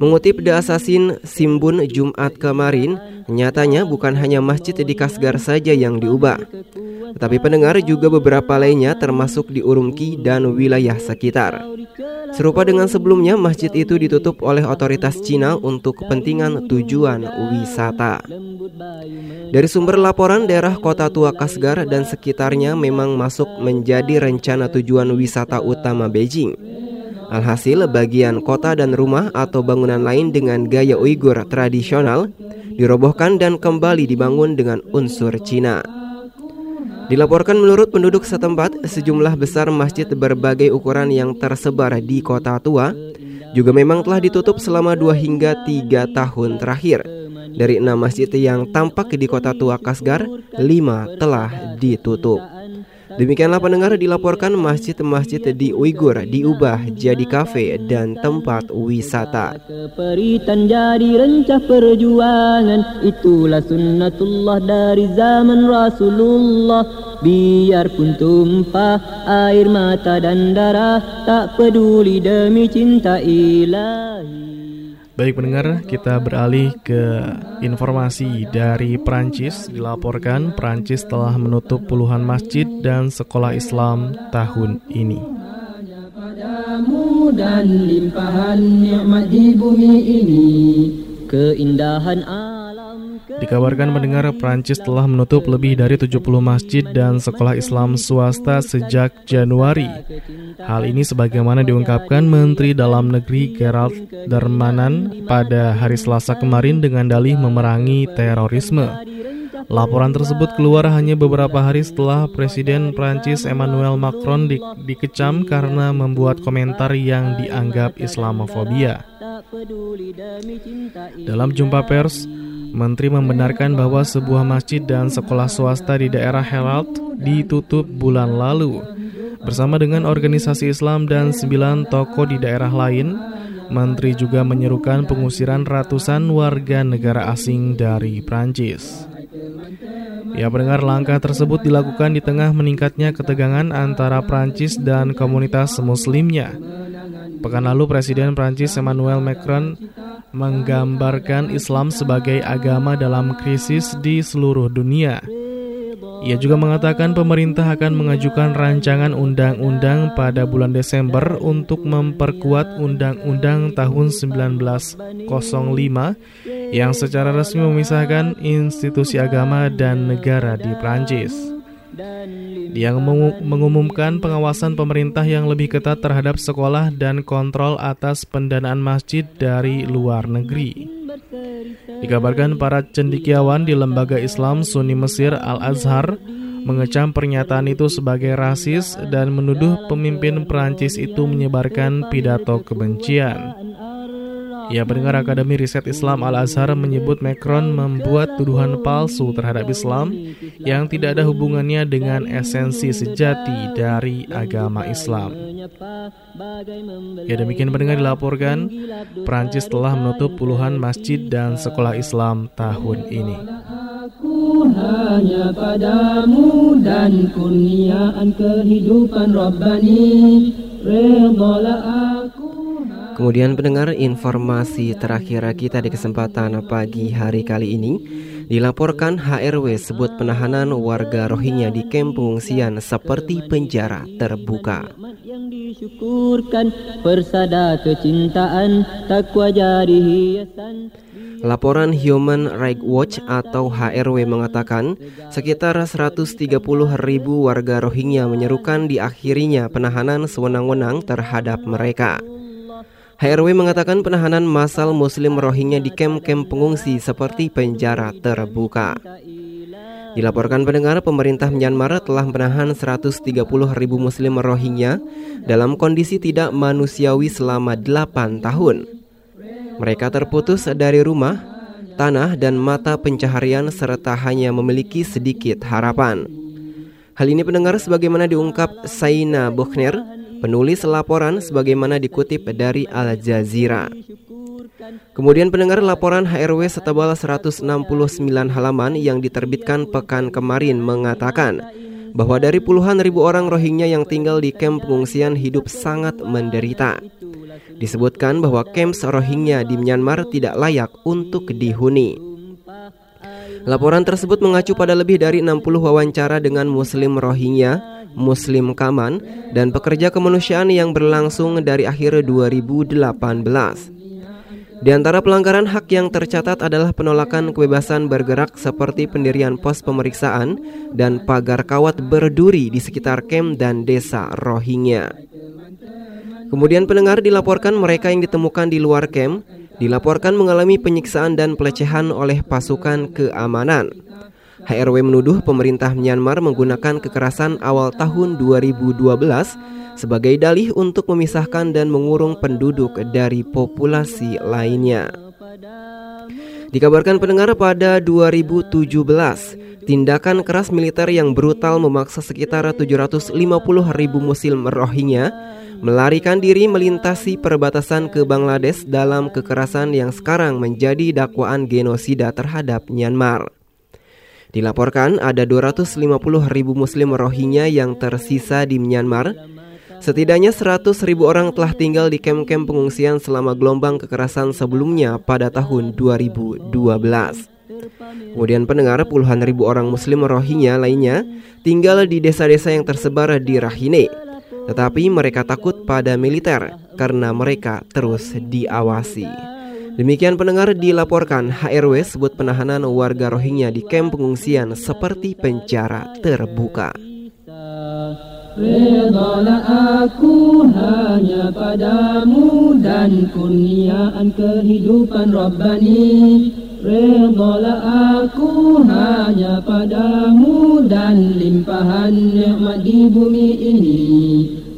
Mengutip The Assassin Simbun Jumat kemarin, nyatanya bukan hanya masjid di Kasgar saja yang diubah. Tetapi pendengar juga beberapa lainnya termasuk di Urumqi dan wilayah sekitar. Serupa dengan sebelumnya, masjid itu ditutup oleh otoritas Cina untuk kepentingan tujuan wisata. Dari sumber laporan daerah kota tua Kasgar dan sekitarnya memang masuk menjadi rencana tujuan wisata utama Beijing. Alhasil, bagian kota dan rumah atau bangunan lain dengan gaya Uighur tradisional dirobohkan dan kembali dibangun dengan unsur Cina. Dilaporkan menurut penduduk setempat, sejumlah besar masjid berbagai ukuran yang tersebar di kota tua juga memang telah ditutup selama 2 hingga 3 tahun terakhir. Dari enam masjid yang tampak di kota tua Kasgar, 5 telah ditutup. Demikianlah pendengar dilaporkan masjid-masjid di Uighur diubah jadi kafe dan tempat wisata. Keperitan jadi rencah perjuangan Itulah sunnatullah dari zaman Rasulullah Biarpun tumpah air mata dan darah Tak peduli demi cinta ilahi Baik pendengar, kita beralih ke informasi dari Prancis. Dilaporkan Prancis telah menutup puluhan masjid dan sekolah Islam tahun ini. Keindahan Dikabarkan mendengar Prancis telah menutup lebih dari 70 masjid dan sekolah Islam swasta sejak Januari. Hal ini sebagaimana diungkapkan Menteri Dalam Negeri Gerald Darmanan pada hari Selasa kemarin dengan dalih memerangi terorisme. Laporan tersebut keluar hanya beberapa hari setelah Presiden Prancis Emmanuel Macron di, dikecam karena membuat komentar yang dianggap Islamofobia. Dalam jumpa pers, Menteri membenarkan bahwa sebuah masjid dan sekolah swasta di daerah Herald ditutup bulan lalu. Bersama dengan organisasi Islam dan sembilan toko di daerah lain, Menteri juga menyerukan pengusiran ratusan warga negara asing dari Prancis. Ya pendengar langkah tersebut dilakukan di tengah meningkatnya ketegangan antara Prancis dan komunitas muslimnya. Pekan lalu Presiden Prancis Emmanuel Macron menggambarkan Islam sebagai agama dalam krisis di seluruh dunia. Ia juga mengatakan pemerintah akan mengajukan rancangan undang-undang pada bulan Desember untuk memperkuat Undang-Undang tahun 1905 yang secara resmi memisahkan institusi agama dan negara di Prancis. Dia mengumumkan pengawasan pemerintah yang lebih ketat terhadap sekolah dan kontrol atas pendanaan masjid dari luar negeri. Dikabarkan para cendikiawan di lembaga Islam Sunni Mesir Al-Azhar mengecam pernyataan itu sebagai rasis dan menuduh pemimpin Perancis itu menyebarkan pidato kebencian. Ya, pendengar Akademi Riset Islam Al-Azhar menyebut Macron membuat tuduhan palsu terhadap Islam yang tidak ada hubungannya dengan esensi sejati dari agama Islam. Ya, demikian pendengar dilaporkan, Prancis telah menutup puluhan masjid dan sekolah Islam tahun ini. Aku hanya padamu dan kurniaan kehidupan Rabbani Kemudian pendengar informasi terakhir kita di kesempatan pagi hari kali ini Dilaporkan HRW sebut penahanan warga Rohingya di kamp pengungsian seperti penjara terbuka. Yang disyukurkan persada kecintaan takwa jadi hiasan Laporan Human Rights Watch atau HRW mengatakan sekitar 130 ribu warga Rohingya menyerukan diakhirinya penahanan sewenang-wenang terhadap mereka. HRW mengatakan penahanan massal muslim Rohingya di kem-kem pengungsi seperti penjara terbuka. Dilaporkan pendengar, pemerintah Myanmar telah menahan 130 ribu muslim Rohingya dalam kondisi tidak manusiawi selama 8 tahun. Mereka terputus dari rumah, tanah, dan mata pencaharian serta hanya memiliki sedikit harapan. Hal ini pendengar sebagaimana diungkap Saina Buchner, penulis laporan sebagaimana dikutip dari Al Jazeera. Kemudian pendengar laporan HRW setebal 169 halaman yang diterbitkan pekan kemarin mengatakan bahwa dari puluhan ribu orang Rohingya yang tinggal di kamp pengungsian hidup sangat menderita. Disebutkan bahwa kamp Rohingya di Myanmar tidak layak untuk dihuni. Laporan tersebut mengacu pada lebih dari 60 wawancara dengan muslim Rohingya Muslim Kaman, dan pekerja kemanusiaan yang berlangsung dari akhir 2018. Di antara pelanggaran hak yang tercatat adalah penolakan kebebasan bergerak seperti pendirian pos pemeriksaan dan pagar kawat berduri di sekitar kem dan desa Rohingya. Kemudian pendengar dilaporkan mereka yang ditemukan di luar kem dilaporkan mengalami penyiksaan dan pelecehan oleh pasukan keamanan. HRW menuduh pemerintah Myanmar menggunakan kekerasan awal tahun 2012 sebagai dalih untuk memisahkan dan mengurung penduduk dari populasi lainnya. Dikabarkan pendengar pada 2017, tindakan keras militer yang brutal memaksa sekitar 750 ribu muslim Rohingya melarikan diri melintasi perbatasan ke Bangladesh dalam kekerasan yang sekarang menjadi dakwaan genosida terhadap Myanmar. Dilaporkan ada 250 ribu muslim Rohingya yang tersisa di Myanmar. Setidaknya 100 ribu orang telah tinggal di kem-kem pengungsian selama gelombang kekerasan sebelumnya pada tahun 2012. Kemudian pendengar puluhan ribu orang muslim Rohingya lainnya tinggal di desa-desa yang tersebar di Rahine. Tetapi mereka takut pada militer karena mereka terus diawasi. Demikian pendengar dilaporkan HRW sebut penahanan warga Rohingya di kamp pengungsian seperti penjara terbuka. Redalah aku hanya padamu dan kurniaan kehidupan Rabbani. Redalah aku hanya padamu dan limpahan nikmat di bumi ini.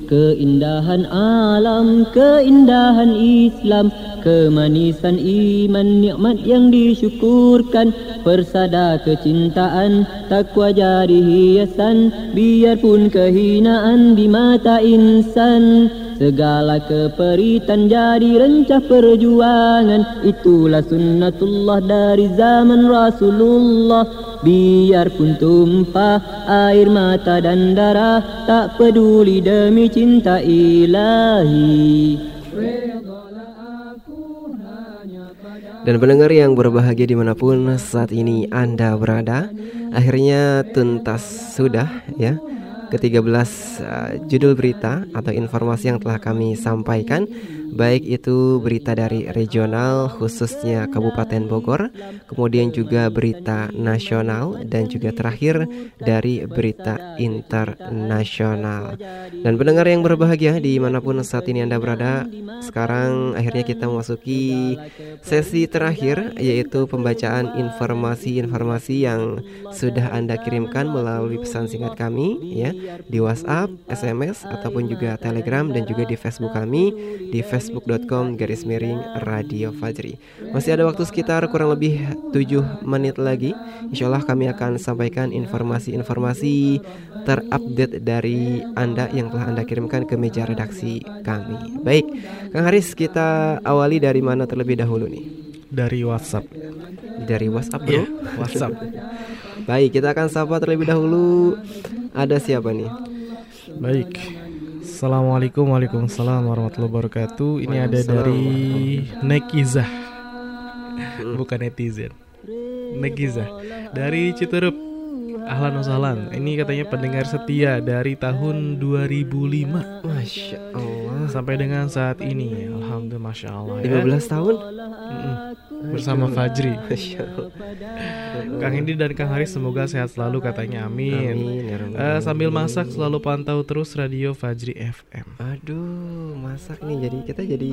Keindahan alam, keindahan Islam Kemanisan iman nikmat yang disyukurkan. Persada kecintaan takwa jadi hiasan. Biarpun kehinaan di mata insan. Segala keperitan jadi rencah perjuangan. Itulah sunnatullah dari zaman Rasulullah. Biarpun tumpah air mata dan darah Tak peduli demi cinta ilahi Dan pendengar yang berbahagia di mana pun saat ini Anda berada Akhirnya tuntas sudah ya ke-13 uh, judul berita atau informasi yang telah kami sampaikan baik itu berita dari regional khususnya Kabupaten Bogor, kemudian juga berita nasional dan juga terakhir dari berita internasional. Dan pendengar yang berbahagia di mana pun saat ini Anda berada, sekarang akhirnya kita memasuki sesi terakhir yaitu pembacaan informasi-informasi yang sudah Anda kirimkan melalui pesan singkat kami ya di WhatsApp, SMS ataupun juga Telegram dan juga di Facebook kami di Facebook facebook.com garis miring Radio Fajri. Masih ada waktu sekitar kurang lebih 7 menit lagi. Insya Allah kami akan sampaikan informasi-informasi terupdate dari Anda yang telah Anda kirimkan ke meja redaksi kami. Baik, Kang Haris kita awali dari mana terlebih dahulu nih? Dari WhatsApp. Dari WhatsApp bro? Yeah, WhatsApp. Baik, kita akan sapa terlebih dahulu. Ada siapa nih? Baik, Assalamualaikum Waalaikumsalam warahmatullahi wabarakatuh. Ini ada dari Nekizah. Bukan netizen. Nekizah. Dari Citerup Ahlan wasahlan Ini katanya pendengar setia dari tahun 2005 Masya Allah. Sampai dengan saat ini. Alhamdulillah Masya Allah 15 tahun? Mm-mm. Bersama. Fajri. Masya Allah. Kang Hendi dan Kang Haris semoga sehat selalu katanya. Amin, Amin, ya Eh, Sambil masak selalu pantau terus radio Fajri FM Aduh, masak nih. Jadi kita jadi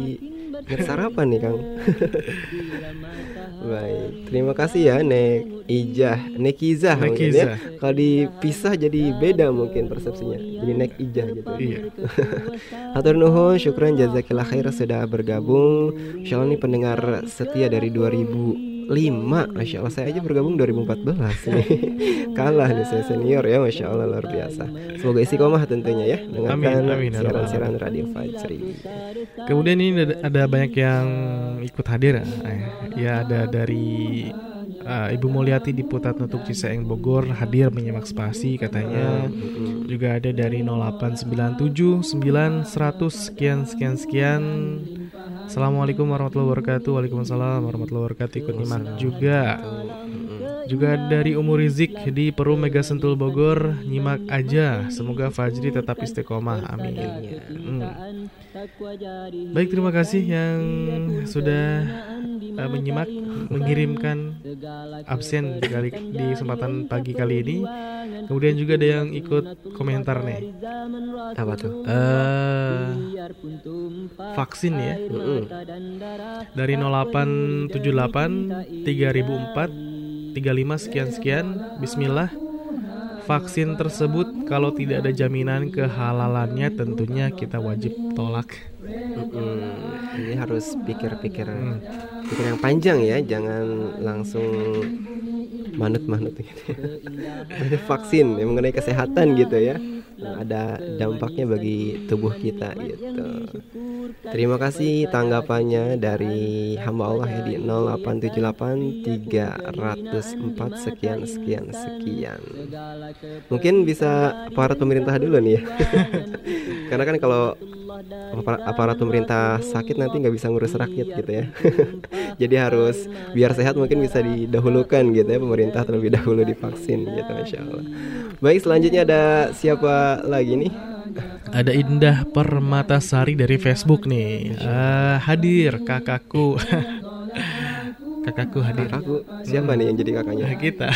sarapan nih Kang. Baik, terima kasih ya Nek Ijah, Nekizah mungkin Nekizah. ya. Kalau dipisah jadi beda mungkin persepsinya. Jadi Nek Ijah gitu. Iya. Hatur nuhun, syukran jazakillah khair sudah bergabung. Insya Allah ini pendengar setia dari 2005 Masya Allah. Saya aja bergabung 2014 nih. Kalah nih saya senior ya Masya Allah luar biasa. Semoga istiqomah tentunya ya Dengarkan ya siaran-siaran Radio Fajri. Kemudian ini ada, ada banyak yang ikut hadir eh, Ya ada dari eh, Ibu Mulyati di Putat Nutuk Ciseeng Bogor hadir menyimak spasi katanya. Juga ada dari 0897 9 100 sekian sekian sekian Assalamualaikum warahmatullahi wabarakatuh. Waalaikumsalam warahmatullahi wabarakatuh. Ikut nyimak juga juga dari Umur Rizik di Peru Mega Sentul Bogor. Nyimak aja. Semoga Fajri tetap istiqomah. Amin. Hmm. Baik terima kasih yang sudah uh, menyimak Mengirimkan absen di, di kesempatan pagi kali ini. Kemudian juga ada yang ikut komentar nih. Apa tuh? Eh, vaksin ya. Dari 0878 3004 35 sekian sekian Bismillah vaksin tersebut kalau tidak ada jaminan kehalalannya tentunya kita wajib tolak Mm-mm. Ini harus pikir-pikir pikir yang panjang ya, jangan langsung manut-manut gitu. Vaksin yang mengenai kesehatan gitu ya. Nah, Ada dampaknya bagi tubuh kita gitu. Terima kasih tanggapannya dari hamba Allah ya di 0878 304 sekian sekian sekian. Mungkin bisa aparat pemerintah dulu nih ya. Karena kan kalau apar- aparat pemerintah sakit nanti nggak bisa ngurus rakyat gitu ya. Jadi harus biar sehat mungkin bisa didahulukan gitu ya pemerintah terlebih dahulu divaksin gitu Masya Allah. Baik selanjutnya ada siapa lagi nih? ada Indah Permatasari dari Facebook nih Eh, hadir kakakku kakakku hadir Kakakku siapa nih yang jadi kakaknya? kita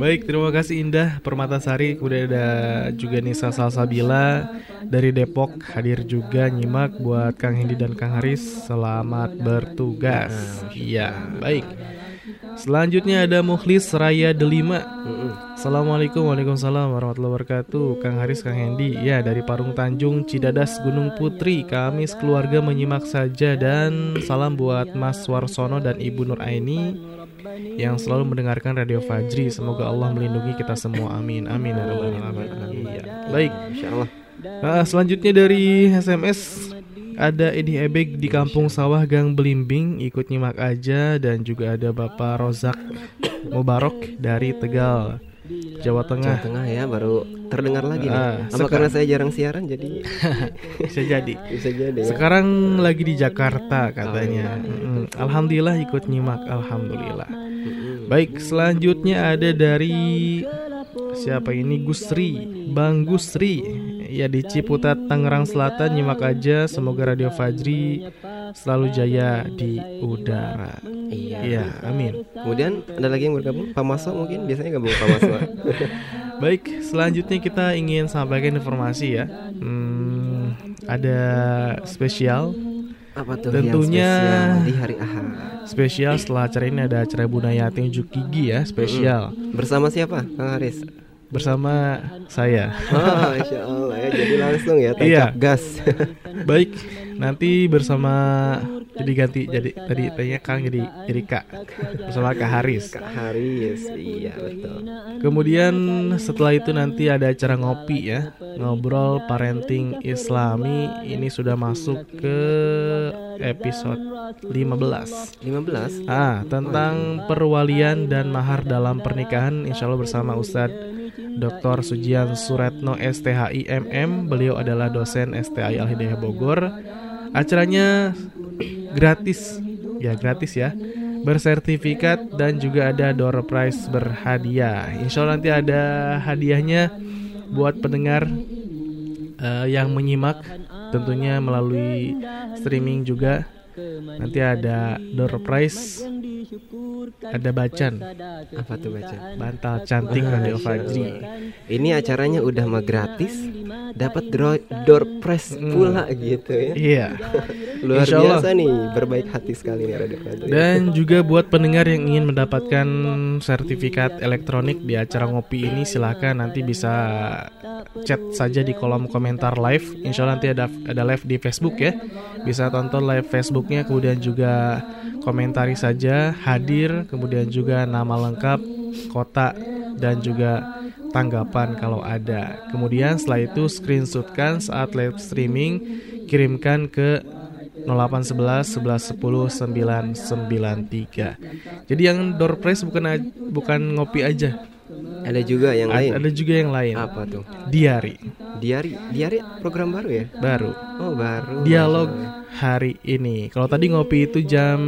Baik, terima kasih Indah Permatasari. Kemudian ada juga Nisa Salsabila dari Depok hadir juga nyimak buat Kang Hendi dan Kang Haris. Selamat bertugas. Iya, baik. Selanjutnya ada Mukhlis Raya Delima. Assalamualaikum Waalaikumsalam warahmatullahi wabarakatuh. Kang Haris, Kang Hendi. Ya dari Parung Tanjung, Cidadas, Gunung Putri. Kami sekeluarga menyimak saja Dan salam buat Mas Warsono dan Ibu Nur Aini Yang selalu mendengarkan Radio Fajri. Semoga Allah melindungi kita semua. Amin Amin. Ya Rabbal Alamin. Iya. Baik. Insya Allah. Nah, selanjutnya dari SMS ada Edi Ebek di Kampung Sawah Gang Belimbing ikut nyimak aja dan juga ada Bapak Rozak Mubarok dari Tegal Jawa Tengah. Jawa Tengah ya baru terdengar lagi nih. Ah, Apa karena saya jarang siaran jadi Bisa jadi. Bisa jadi ya. Sekarang lagi di Jakarta katanya. Mm, Alhamdulillah ikut nyimak. Alhamdulillah. Baik, selanjutnya ada dari siapa ini Gusri, Bang Gusri. Ya di Ciputat Tangerang Selatan nyimak aja. Semoga Radio Fajri selalu jaya di udara. Iya. Iya, amin. Kemudian ada lagi yang bergabung Pak Maso mungkin biasanya gabung Pak Maso. Baik, selanjutnya kita ingin sampaikan informasi ya. Hmm, ada spesial. Apa tuh yang Tentunya spesial di hari Ahad? Spesial setelah acara ini ada acara Bunayati unjuk gigi ya, spesial. Bersama siapa? Kang Haris. Bersama saya. Oh, Insya Allah ya. Jadi langsung ya Iya. gas. Baik, nanti bersama jadi ganti jadi tadi tanya Kang jadi jadi Kak bersama Kak Haris. Kak Haris, iya betul. Kemudian setelah itu nanti ada acara ngopi ya, ngobrol parenting Islami. Ini sudah masuk ke episode 15. 15. Ah, tentang perwalian dan mahar dalam pernikahan insya Allah bersama Ustadz Dr. Sujian Suretno STHI MM. Beliau adalah dosen STI Al Hidayah Bogor. Acaranya gratis, ya gratis ya, bersertifikat dan juga ada door prize berhadiah. Insya Allah nanti ada hadiahnya buat pendengar uh, yang menyimak, tentunya melalui streaming juga. Nanti ada door prize ada bacan. Apa tuh bacan? Bantal cantik Radio Fajri. Ini acaranya udah mah gratis, dapat door prize pula gitu ya. Iya. Luar Insya Allah. biasa nih, berbaik hati sekali nih Radio Fajri. Dan juga buat pendengar yang ingin mendapatkan sertifikat elektronik di acara ngopi ini silahkan nanti bisa chat saja di kolom komentar live. Insya Allah nanti ada ada live di Facebook ya. Bisa tonton live Facebooknya kemudian juga komentari saja hadir kemudian juga nama lengkap kota dan juga tanggapan kalau ada kemudian setelah itu screenshotkan saat live streaming kirimkan ke 0811 11 10 993 jadi yang door prize bukan bukan ngopi aja ada juga yang lain. Ada juga yang lain. Apa tuh? Diari. Diari, diari program baru ya? Baru. Oh baru. Dialog hari ini. Kalau tadi ngopi itu jam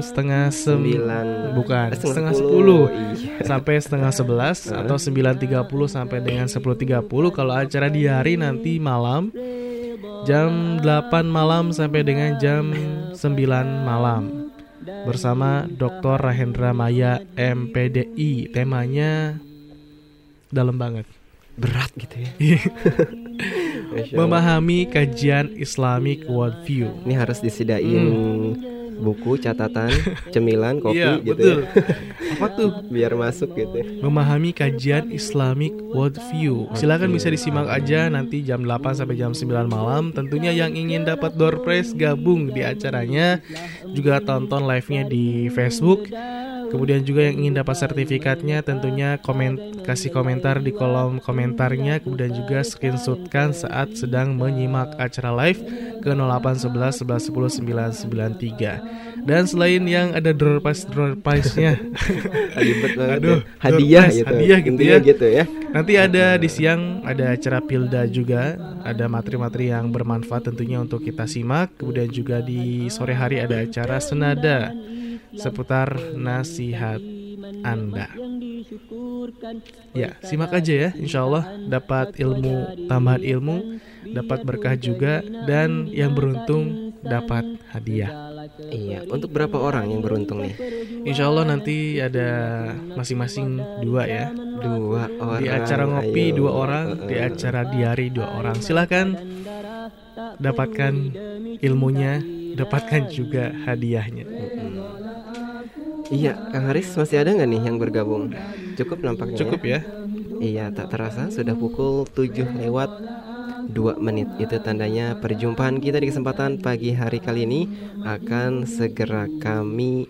setengah sembilan, bukan setengah setengah sepuluh. Iya. sampai setengah sebelas atau sembilan tiga puluh sampai dengan sepuluh tiga puluh. Kalau acara diari nanti malam jam 8 malam sampai dengan jam 9 malam bersama Dr. Rahendra Maya MPDI. Temanya dalam banget. Berat gitu ya. Allah. Memahami kajian Islamic worldview. Ini harus disediain buku, catatan, cemilan, kopi Iya, gitu betul. ya. Apa tuh? Biar masuk gitu. Memahami kajian Islamic worldview. Silakan bisa disimak aja nanti jam 8 sampai jam 9 malam. Tentunya yang ingin dapat door prize gabung di acaranya juga tonton live-nya di Facebook. Kemudian juga yang ingin dapat sertifikatnya tentunya komen kasih komentar di kolom komentarnya kemudian juga screenshotkan saat sedang menyimak acara live ke 0811 11 10 993. Dan selain yang ada door prize door prize-nya Aduh. Hadiah prize, gitu. Hadiah gitu ya. gitu ya. Nanti ada di siang ada acara Pilda juga, ada materi-materi yang bermanfaat tentunya untuk kita simak. Kemudian juga di sore hari ada acara Senada seputar nasihat Anda. Ya, simak aja ya, insya Allah dapat ilmu tambahan ilmu, dapat berkah juga, dan yang beruntung dapat hadiah. Iya, untuk berapa orang yang beruntung nih? Insya Allah nanti ada masing-masing dua ya. Dua orang. Di acara ngopi ayo. dua orang, di acara diari dua orang. Silahkan dapatkan ilmunya, dapatkan juga hadiahnya. Iya, Kang Haris masih ada nggak nih yang bergabung? Cukup nampaknya. Cukup ya. Iya, tak terasa sudah pukul 7 lewat 2 menit. Itu tandanya perjumpaan kita di kesempatan pagi hari kali ini akan segera kami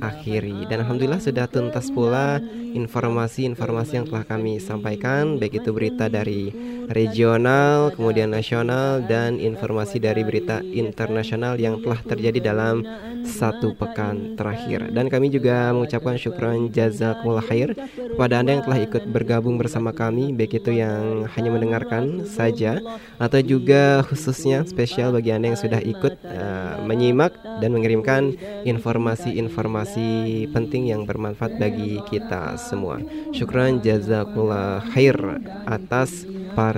akhiri. Dan alhamdulillah sudah tuntas pula informasi-informasi yang telah kami sampaikan baik itu berita dari regional, kemudian nasional dan informasi dari berita internasional yang telah terjadi dalam satu pekan terakhir. Dan kami juga mengucapkan syukran jazakumullah khair kepada Anda yang telah ikut bergabung bersama kami baik itu yang hanya mendengarkan saja atau juga khususnya spesial bagi Anda yang sudah ikut uh, menyimak dan mengirimkan informasi-informasi penting yang bermanfaat bagi kita semua. Syukran jazakumullah khair atas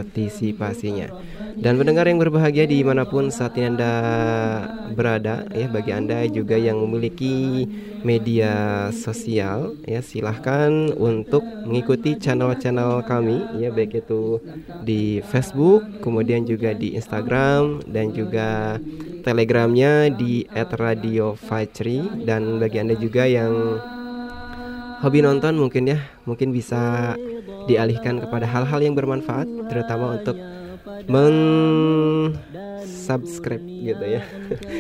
partisipasinya. Dan pendengar yang berbahagia di mana pun saat ini Anda berada ya bagi Anda juga yang memiliki media sosial ya silahkan untuk mengikuti channel-channel kami ya baik itu di Facebook kemudian juga di Instagram dan juga telegramnya di @radio_fajri dan bagi Anda juga yang hobi nonton mungkin ya mungkin bisa dialihkan kepada hal-hal yang bermanfaat terutama untuk meng-subscribe gitu ya.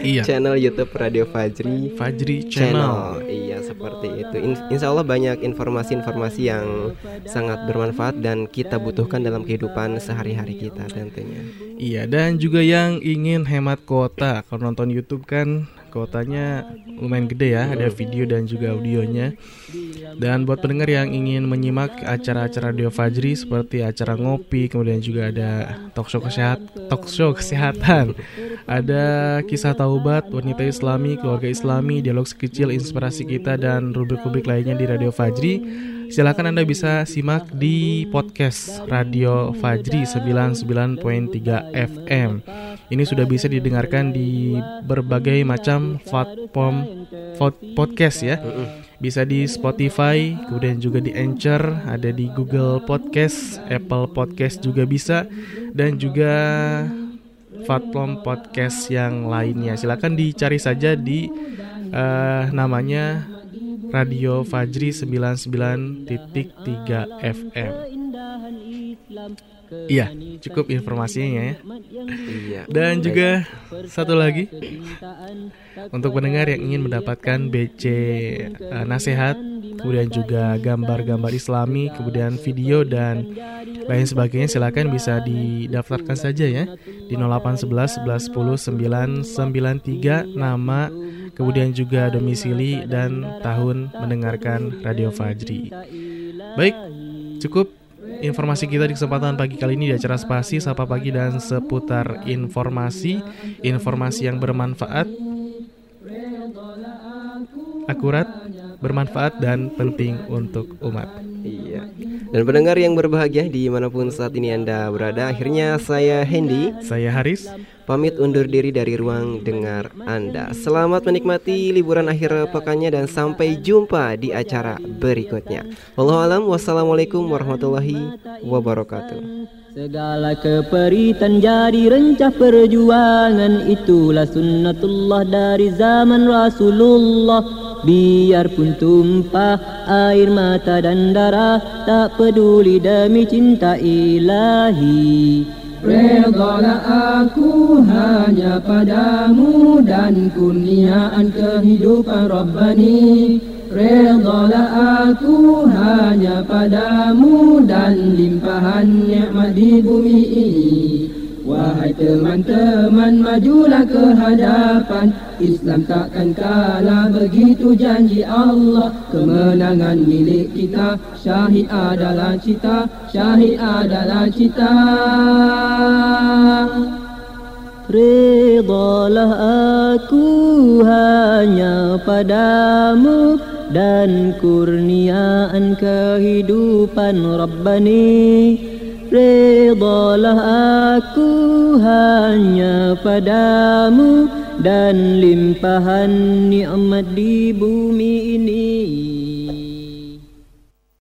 Iya. channel YouTube Radio Fajri. Fajri Channel. iya seperti itu. In- Insya Allah banyak informasi-informasi yang sangat bermanfaat dan kita butuhkan dalam kehidupan sehari-hari kita tentunya. Iya, dan juga yang ingin hemat kuota, kalau nonton YouTube kan kotanya lumayan gede ya, ada video dan juga audionya. Dan buat pendengar yang ingin menyimak acara-acara Radio Fajri seperti acara ngopi, kemudian juga ada talk show kesehatan, talk show kesehatan, ada kisah taubat, wanita Islami, keluarga Islami, dialog sekecil, inspirasi kita dan rubrik-rubrik lainnya di Radio Fajri Silakan Anda bisa simak di podcast Radio Fajri 99.3 FM. Ini sudah bisa didengarkan di berbagai macam platform podcast ya. Bisa di Spotify, kemudian juga di Anchor, ada di Google Podcast, Apple Podcast juga bisa dan juga platform podcast yang lainnya. Silakan dicari saja di uh, namanya Radio Fajri 99.3 FM. Iya, cukup informasinya ya. Iya. Dan juga satu lagi untuk pendengar yang ingin mendapatkan BC uh, nasihat, kemudian juga gambar-gambar Islami, kemudian video dan lain sebagainya silakan bisa didaftarkan saja ya di 0811 11 10 993 nama kemudian juga domisili dan tahun mendengarkan Radio Fajri. Baik, cukup informasi kita di kesempatan pagi kali ini di acara Spasi Sapa Pagi dan seputar informasi, informasi yang bermanfaat, akurat, bermanfaat dan penting untuk umat. Iya. Dan pendengar yang berbahagia di mana pun saat ini Anda berada Akhirnya saya Hendy Saya Haris. Pamit undur diri dari ruang dengar Anda. Selamat menikmati liburan akhir pekannya Dan sampai jumpa di acara berikutnya. Wallahualam Wassalamualaikum warahmatullahi wabarakatuh. Segala keperitan jadi rencah perjuangan Itulah sunnatullah dari zaman Rasulullah Biarpun tumpah air mata dan darah Tak peduli demi cinta ilahi. Redalah aku hanya padamu Dan kurniaan kehidupan Rabbani. Redalah aku hanya padamu Dan limpahan nikmat di bumi ini Wahai teman-teman majulah ke hadapan. Islam takkan kalah begitu janji Allah. Kemenangan milik kita Syahid adalah cita Syahid adalah cita. Redalah aku hanya padamu Dan kurniaan kehidupan Rabbani Redalah aku hanya padamu Dan limpahan nikmat di bumi ini